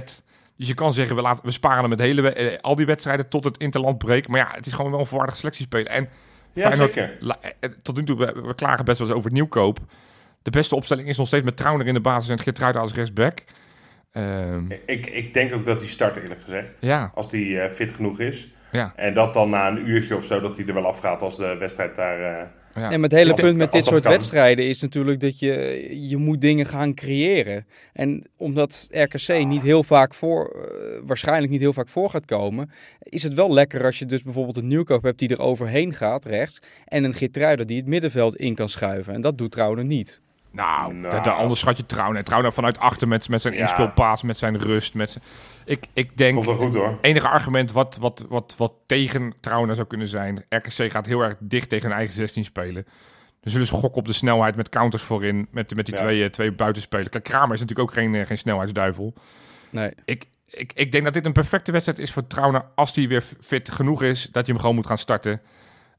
Dus je kan zeggen, we, laten, we sparen hem met hele, eh, al die wedstrijden tot het interland breekt. Maar ja, het is gewoon wel een volwaardig selectiespeler. En Ja, Feyenoord- zeker. la- eh, tot nu toe, we, we klagen best wel eens over het nieuwkoop. De beste opstelling is nog steeds met Trauner in de basis en Geertruida als rechtsback. Ehm, Ik, ik denk ook dat hij start, eerlijk gezegd. ja, Als hij eh, fit genoeg is. ja, En dat dan na een uurtje of zo, dat hij er wel afgaat als de wedstrijd daar... eh, ja. En het hele Als punt met dit soort kan. wedstrijden is natuurlijk dat je, je moet dingen gaan creëren. En omdat RKC niet heel vaak voor, eh, waarschijnlijk niet heel vaak voor gaat komen, is het wel lekker als je dus bijvoorbeeld een nieuwkoop hebt die er overheen gaat, rechts, en een Geertruida die het middenveld in kan schuiven. En dat doet Trouwen niet. Nou, Nou. daar- daar onderschat je Trauner. Trauner vanuit achter met, met zijn Ja. inspeelpaas, met zijn rust. Met zijn... Ik, ik denk, Komt wel goed hoor. enige argument wat, wat, wat, wat tegen Trauner zou kunnen zijn. RKC gaat heel erg dicht tegen hun eigen 16 spelen. Dan zullen ze gokken op de snelheid met counters voorin. Met, met die Ja. twee, eh, twee buitenspelers. Kijk, Kramer is natuurlijk ook geen, eh, geen snelheidsduivel. Nee. Ik, ik, ik denk dat dit een perfecte wedstrijd is voor Trauner. Als hij weer fit genoeg is, dat je hem gewoon moet gaan starten.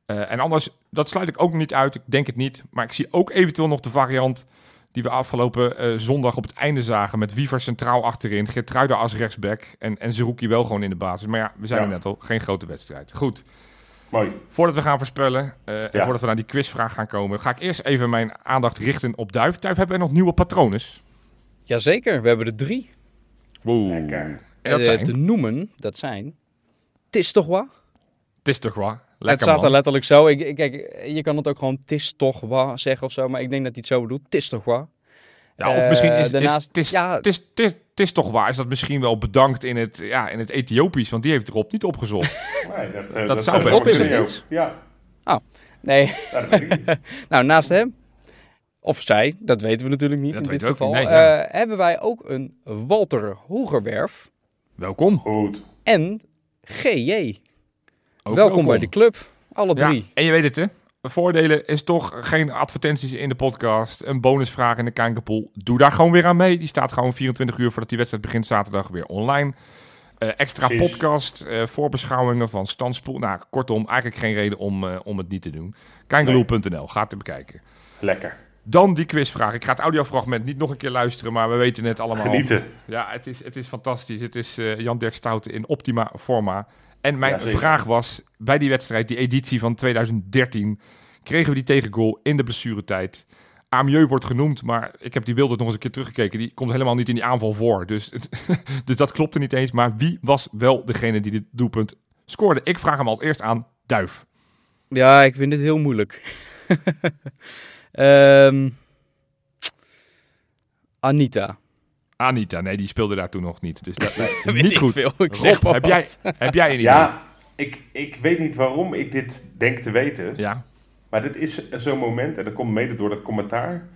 Eh, en anders, dat sluit ik ook niet uit. Ik denk het niet. Maar ik zie ook eventueel nog de variant die we afgelopen eh, zondag op het einde zagen. Met Wiever centraal achterin, Geertruida als rechtsback en, en Zerouki wel gewoon in de basis. Maar ja, we zijn Ja. er net al. Geen grote wedstrijd. Goed, Mooi. voordat we gaan voorspellen eh, en Ja. voordat we naar die quizvraag gaan komen... ga ik eerst even mijn aandacht richten op Duif. Duif, hebben wij nog nieuwe patronen? Jazeker, we hebben er drie. Wow. Lekker. En dat Eh, zijn? te noemen, dat zijn... Het is Het staat er letterlijk zo. Ik, ik- kijk, je kan het ook gewoon het is toch wat zeggen of zo. Maar ik denk dat hij het zo bedoelt. Het is toch wat? Ja, of Eh, misschien is, is, daarnaast- het, is, ja. het, is, toch waar, is dat misschien wel bedankt in het, ja, in het Ethiopisch, want die heeft erop niet opgezocht. Nee, dat, eh, Dat zou zou best kunnen. Is. Ja, Nee, dat ik niet. nou naast hem... Of zij, dat weten we natuurlijk niet Dat in dit weten we ook geval. niet, nee, ja. eh, hebben wij ook een Walter Hogerwerf Welkom. Goed. en GJ. Welkom, bij de club. Alle Ja, drie. en je weet het hè, voordelen is toch geen advertenties in de podcast, een bonusvraag in de Kankerpool. Doe daar gewoon weer aan mee. Die staat gewoon 24 uur voordat die wedstrijd begint zaterdag weer online. Eh, extra Precies. podcast, eh, voorbeschouwingen van standspoel. Nou, kortom, eigenlijk geen reden om, eh, om het niet te doen. Kankerloel.nl, gaat het bekijken. Lekker. Dan die quizvraag. Ik ga het audiofragment niet nog een keer luisteren, maar we weten het allemaal. Genieten. Ja, het is, het is fantastisch. Het is eh, Jan Dirk Stouten in optima forma. En mijn Ja, vraag was, bij die wedstrijd, die editie van 2013, kregen we die tegengoal in de blessuretijd. Amieux wordt genoemd, maar ik heb die beelden nog eens een keer teruggekeken. Die komt helemaal niet in die aanval voor. Dus, dus dat klopte niet eens. Maar wie was wel degene die dit doelpunt scoorde? Ik vraag hem als eerst aan Duif. Ja, ik vind dit heel moeilijk. Ehm, Anita. Anita, nee, die speelde daar toen nog niet. Dus dat is niet goed. veel, ik Rob, heb, jij, heb jij een idee? Ja, ik, ik weet niet waarom ik dit denk te weten. Ja. Maar dit is zo'n moment, en dat komt mede door dat commentaar,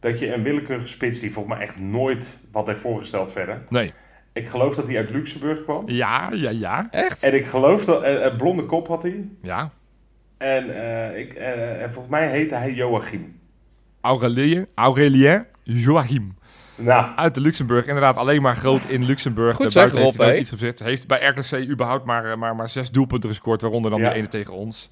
dat je een willekeurige spits die volgens mij echt nooit wat heeft voorgesteld verder. Nee. Ik geloof dat hij uit Luxemburg kwam. Ja, ja, ja. Echt? En ik geloof dat eh, een blonde kop had hij. Ja. En, eh, ik, eh, en volgens mij heette hij Joachim. Aurelien, Aurelien Joachim. Nou, Uit de Luxemburg. Inderdaad, alleen maar groot in Luxemburg. Goed Daarbuiten zeg, heeft Rob, iets gezet. Heeft bij RKC überhaupt maar, eh, maar, maar zes doelpunten gescoord, waaronder dan Ja. die ene tegen ons.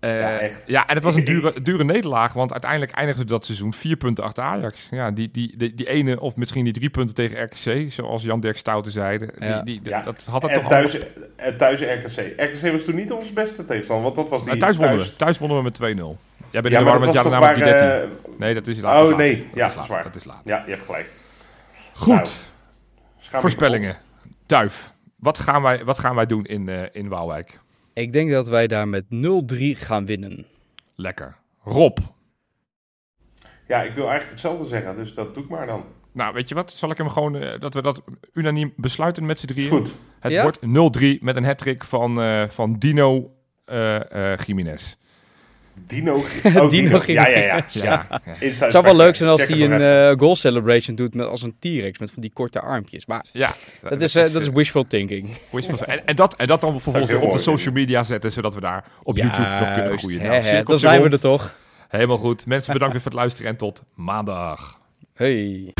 Eh, Ja, echt. Ja, en het was een dure, dure nederlaag, want uiteindelijk eindigde dat seizoen vier punten achter Ajax. Ja, die, die, die, die ene of misschien die drie punten tegen RKC, zoals Jan Dirk Stouten zei. Die, Ja. die, ja. Dat had het en toch thuis, en thuis RKC. RKC was toen niet onze beste tegenstander, want dat was die allemaal- thuis wonnen we. Thuis wonnen we met 2-0. Jij bent Ja, in de war met waar... die 13. eh, Nee, dat is laat. is oh laat. nee, Dat ja, is dat is waar. Dat is laat. Ja, je hebt gelijk. Goed. Nou, Voorspellingen. Duif. Wat gaan wij, wat gaan wij doen in, eh, in Waalwijk? Ik denk dat wij daar met 0-3 gaan winnen. Lekker. Rob. Ja, ik wil eigenlijk hetzelfde zeggen, dus dat doe ik maar dan. Nou, weet je wat? Zal ik hem gewoon, eh, dat we dat unaniem besluiten met z'n Is drieën? goed. Het Ja? wordt 0-3 met een hat van, eh, van Dino eh eh Jiménez. Dino, oh, Dino. Ja, ja, ja. Ja, ja. Het zou wel leuk zijn als hij een eh, goal celebration doet met, als een T-Rex met van die korte armpjes. Maar Ja, dat is, eh, dat is wishful thinking. wishful- en, en, dat, en dat dan vervolgens op de social media zetten, zodat we daar op YouTube nog kunnen groeien. Nou, dan zijn we er toch. Helemaal goed. Mensen, bedankt weer voor het luisteren en tot maandag. Hey.